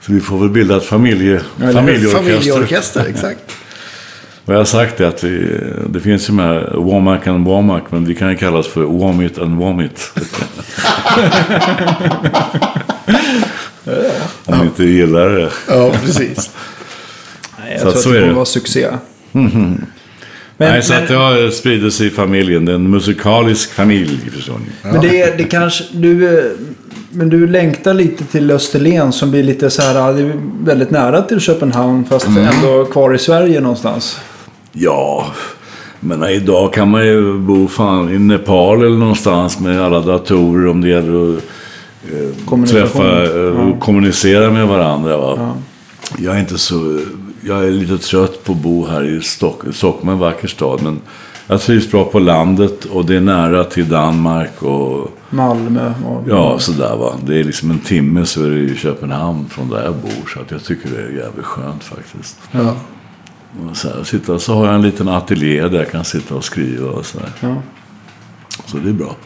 Så vi får väl bilda ett familje, familjeorkester. Familjeorkester, exakt. [LAUGHS] Och jag har sagt det att vi, det finns ju med Womack and Womack. Men vi kan ju kallas för Womit and Womit. [LAUGHS] Om ni inte gillar det. Ja, precis. Nej, [LAUGHS] jag Så att tror att så det kommer vara succé. Nej, så att det har spridit sig i familjen. Det är en musikalisk familj, förstår ni. Men det, är- det kanske... Du, eh, men du längtar lite till Österlen som blir lite så här... Det är väldigt nära till Köpenhamn fast Mm. ändå kvar i Sverige någonstans. Ja, men idag kan man ju bo fan i Nepal eller någonstans med alla datorer om det gäller att eh, träffa eh, och Ja. kommunicera med varandra. Va? Ja. Jag är inte så... Jag är lite trött på att bo här i Stockholm. Stockholm är en vacker stad, men jag trivs bra på landet och det är nära till Danmark och Malmö och... Ja, sådär va. Det är liksom en timme så är det i Köpenhamn från där jag bor. Så att jag tycker det är jävligt skönt faktiskt. Ja. Och så, här, sitta, så har jag en liten ateljé där jag kan sitta och skriva och sådär. Ja. Så det är bra.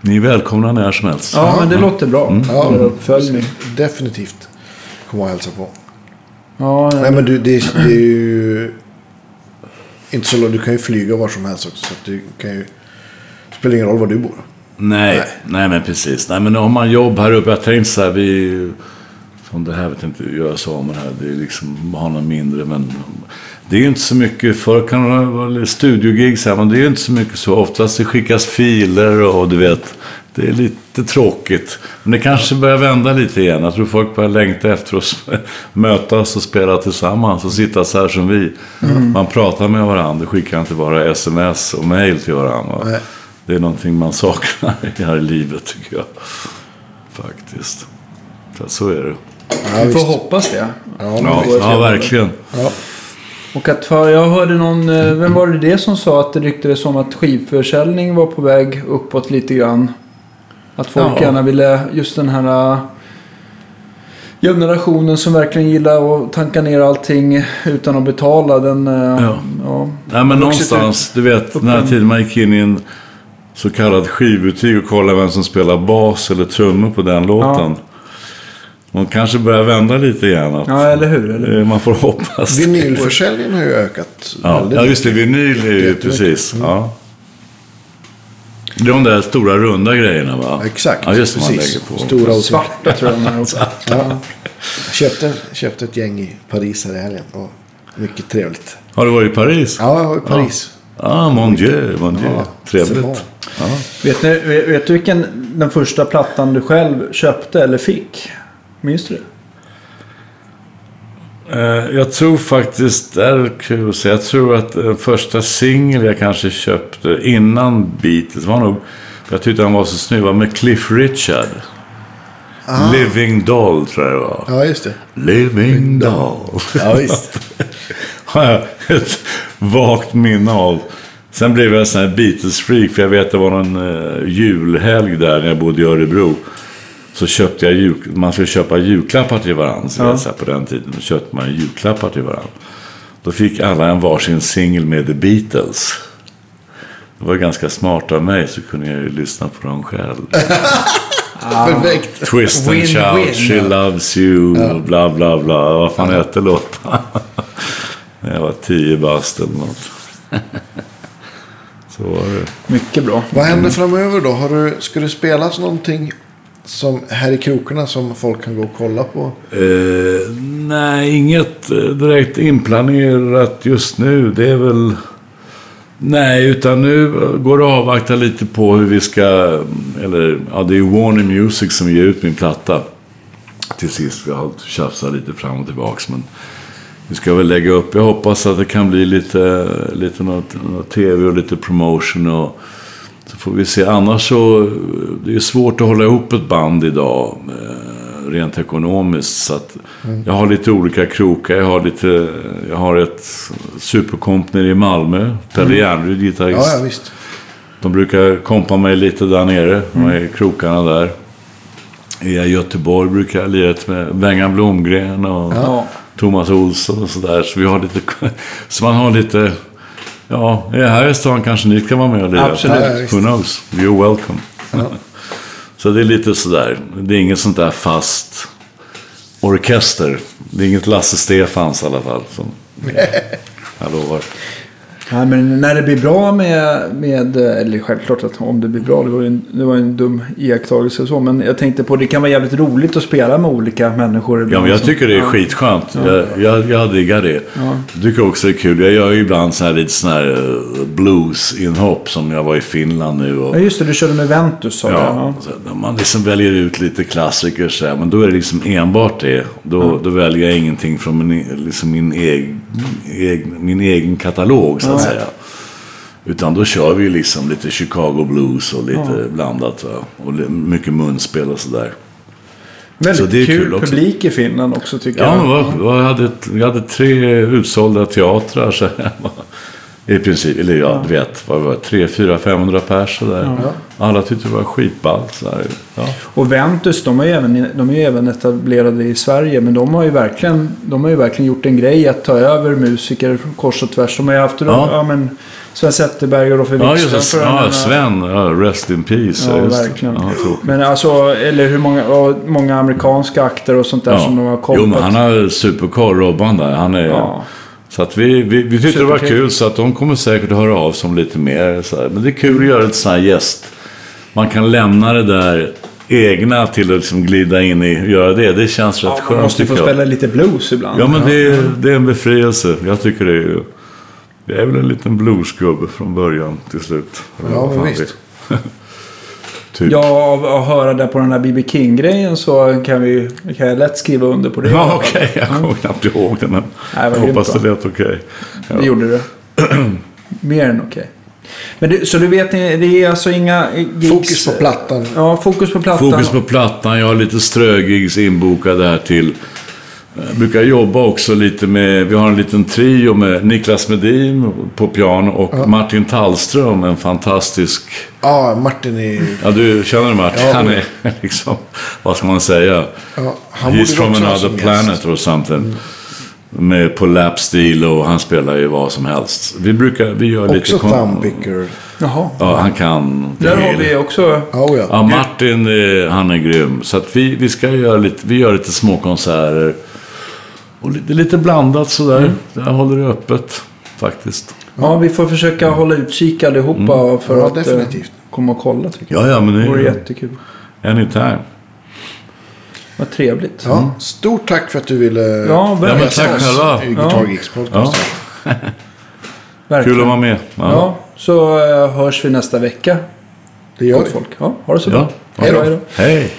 Ni är välkomna när som helst. Ja, men det låter bra. Mm. Ja, För uppföljning. definitivt. Komma och hälsa på. Ja, Nej, men du, det, är- det är ju inte så långt. Du kan ju flyga var som helst också. Så du kan ju... Det spelar ingen roll var du bor. Nej, Nej. nej, men precis. Nej, men om man jobb här uppe. Jag tänkte så här, vi... Som det här vet jag inte, göra samer här. Det är liksom, ha något mindre. Men det är ju inte så mycket. Förr kan det vara studiogigs här. Men det är ju inte så mycket så. Oftast det skickas filer och du vet. Det är lite tråkigt. Men det kanske börjar vända lite igen. Jag tror folk börjar längta efter att [LAUGHS] mötas och spela tillsammans. Och sitta så här som vi. Man pratar med varandra. Skickar inte bara sms och mail till varandra. Nej. Det är någonting man saknar [LAUGHS] i här livet tycker jag. Faktiskt. Så, så är det. Ja, vi får hoppas det. Ja, Ja, ja verkligen. Ja. Och att för, jag hörde någon, eh, vem var det det som sa att det ryktades om att skivförsäljning var på väg uppåt lite grann? Att folk Ja. gärna ville, just den här eh, generationen som verkligen gillar att tanka ner allting utan att betala. Den, eh, Ja. ja. Nej, men någonstans, du vet, den här tiden man gick in i en så kallad skivbutik och kollade vem som spelar bas eller trummor på den låten. De kanske börjar vända lite igen. Att, Ja, eller hur? Eller? eh, Man får hoppas. Vinylförsäljningen har ju ökat Ja, väldigt ja, just det. Vinyl är ju precis. Ja. Det är de där stora runda grejerna va? Exakt, Ja, just precis. Stora och Svarta tror jag de är också. [LAUGHS] Ja. Köpte, köpte ett gäng i Paris här i helgen. Och mycket trevligt. Har du varit i Paris? Ja, jag var i Paris. Ah, mon dieu, mon dieu. Ja, Trevligt. Ja. Vet, ni, vet, vet du vilken den första plattan du själv köpte eller fick? Minns du det? Eh, Jag tror faktiskt, det är kul att säga, jag tror att den första singel jag kanske köpte innan Beatles var nog, jag tyckte han var så snygg, var med Cliff Richard. Living Doll tror jag det var. Ja, just det. Living Doll. Ja, visst. [LAUGHS] har jag ett vagt minne av. Sen blev jag en sån här Beatles-freak, för jag vet att det var någon uh, julhelg där när jag bodde i Örebro. Så köpte jag jul, man skulle köpa julklappar till varandra. Så Ja. på den tiden då köpte man julklappar till varandra. Då fick alla en varsin singel med The Beatles. Det var ganska smart av mig, så kunde jag ju lyssna på dem själv. [LAUGHS] Perfekt. Twist and Win, shout, win. she loves you, bla bla bla. Vad fan hette låten? [LAUGHS] Jag var tio bast eller något. [LAUGHS] Så var det. Mycket bra. Vad händer framöver då? Har du, ska det spelas någonting som här i krokarna som folk kan gå och kolla på? Eh, nej, inget eh, direkt inplanerat just nu. Det är väl... Nej, utan nu går det att avvakta lite på hur vi ska... Eller, ja, det är Warner Music som ger ut min platta. Till sist, vi har tjafsat lite fram och tillbaks. Men vi ska väl lägga upp. Jag hoppas att det kan bli lite, lite något, något tv och lite promotion. Och, får vi se. Annars så, det är svårt att hålla ihop ett band idag. eh, Rent ekonomiskt. Så att jag har lite olika krokar. Jag har, lite, jag har ett superkomp nere i Malmö. Pelle Järnryd, gitarrist. Ja, ja visst. De brukar kompa mig lite där nere. De är i krokarna där. I Göteborg brukar jag lira med Bengan Blomgren och Ja. Thomas Olsson och sådär. Så vi har lite... [LAUGHS] Så man har lite... Ja, här i stan kanske ni kan vara med och lira. Absolut. Ja, ja. Who knows? You're welcome. Så det är lite sådär. Det är inget sånt där fast orkester. Det är inget Lasse Stefans i alla fall. Som, jag lovar. Nej, men när det blir bra med, med... Eller självklart att om det blir bra. Det var en, det var en dum iakttagelse och så. Men jag tänkte på det kan vara jävligt roligt att spela med olika människor. Ja, men jag som- tycker det är Ja. skitskönt. Jag, jag, jag diggar det. Ja. Jag tycker också det är kul. Jag gör ju ibland så här lite sån här eh, blues-inhopp som jag var i Finland nu. Och, Ja, just det. Du körde med Ventus sa ja, när man liksom väljer ut lite klassiker så här, men då är det liksom enbart det. Då, då väljer jag ingenting från min, liksom min, egen, min egen katalog så att Ja. säga. Utan då kör vi liksom lite Chicago blues och lite blandat. Va? Och mycket munspel och sådär. Väldigt Så det är kul, kul publik i Finland också tycker Ja, jag. vad, jag, hade, jag hade tre utsålda teatrar. Så här, I princip, eller ja, du vet, vad var det, tre, fyra, 500 pers sådär. Alla tyckte det var skitballt. Ja. Och Ventus, de är, ju även, de är även etablerade i Sverige. Men de har ju verkligen, de har ju verkligen gjort en grej att ta över musiker kors och tvärs. De har ju haft Ja. ja. men, Sven Zetterberg och Roffe Ja, Wikström. just det. Ja, Sven. Ja, rest in peace. Ja, verkligen. Ja. Men alltså, eller hur många, många amerikanska akter och sånt där som de har Jo, kommit. men han har superkoll, Robban där. Han är... Så att vi, vi, vi tyckte det var kul, så att de kommer säkert att höra av sig om lite mer. Så här. Men det är kul att göra ett sånt här gäst. Man kan lämna det där egna till att liksom glida in i och göra det. Det känns rätt Ja, man skönt måste ju få jag. spela lite blues ibland. Ja, men det är, det är en befrielse. Jag tycker det är ju... Jag är väl en liten bluesgubbe från början till slut. Ja, men visst. [LAUGHS] det typ. Ja, av att höra där på den här B.B. King-grejen så kan, vi, kan jag lätt skriva under på det. Ja, okej. Jag kommer knappt ihåg det, men Nej, jag hoppas det lät okej. Ja. Det gjorde [CLEARS THROAT] du. Mer än okej. Men du, så du vet, det är alltså inga gigs? Fokus på plattan. Ja, fokus på plattan. Fokus på plattan. Jag har lite strögigs inbokade här till. Jag brukar jobba också lite med, vi har en liten trio med Niklas Medin på piano och Martin Tallström, en fantastisk... Ja, Martin är... Ja, du känner Martin? Ja. Han är [LAUGHS] liksom, vad ska man säga? Ja, han He's from också another planet gäst. or something. Med på lapstil och han spelar ju vad som helst. Vi brukar, vi gör lite... Också thumbpicker. Jaha. Ja, han kan Där har vi också... Oh, ja. Ja, Martin, han är grym. Så att vi, vi ska göra lite, vi gör lite små konserter. Och lite, lite blandat sådär. Mm. Jag håller det öppet faktiskt. Ja, vi får försöka hålla utkik allihopa för Ja, att eh, definitivt. komma och kolla tycker jag. Ja, ja, men Det vore det är jättekul. anytime. Vad trevligt. Ja, stort tack för att du ville Ja, Ja, men tack själva. i Guitar Geeks podcast. Ja. [LAUGHS] verkligen. Kul att vara med. Ja, så eh, hörs vi nästa vecka. Det gör Gott vi. folk. Ja, ha det så Ja. bra. Hej då. Hej då. Hej.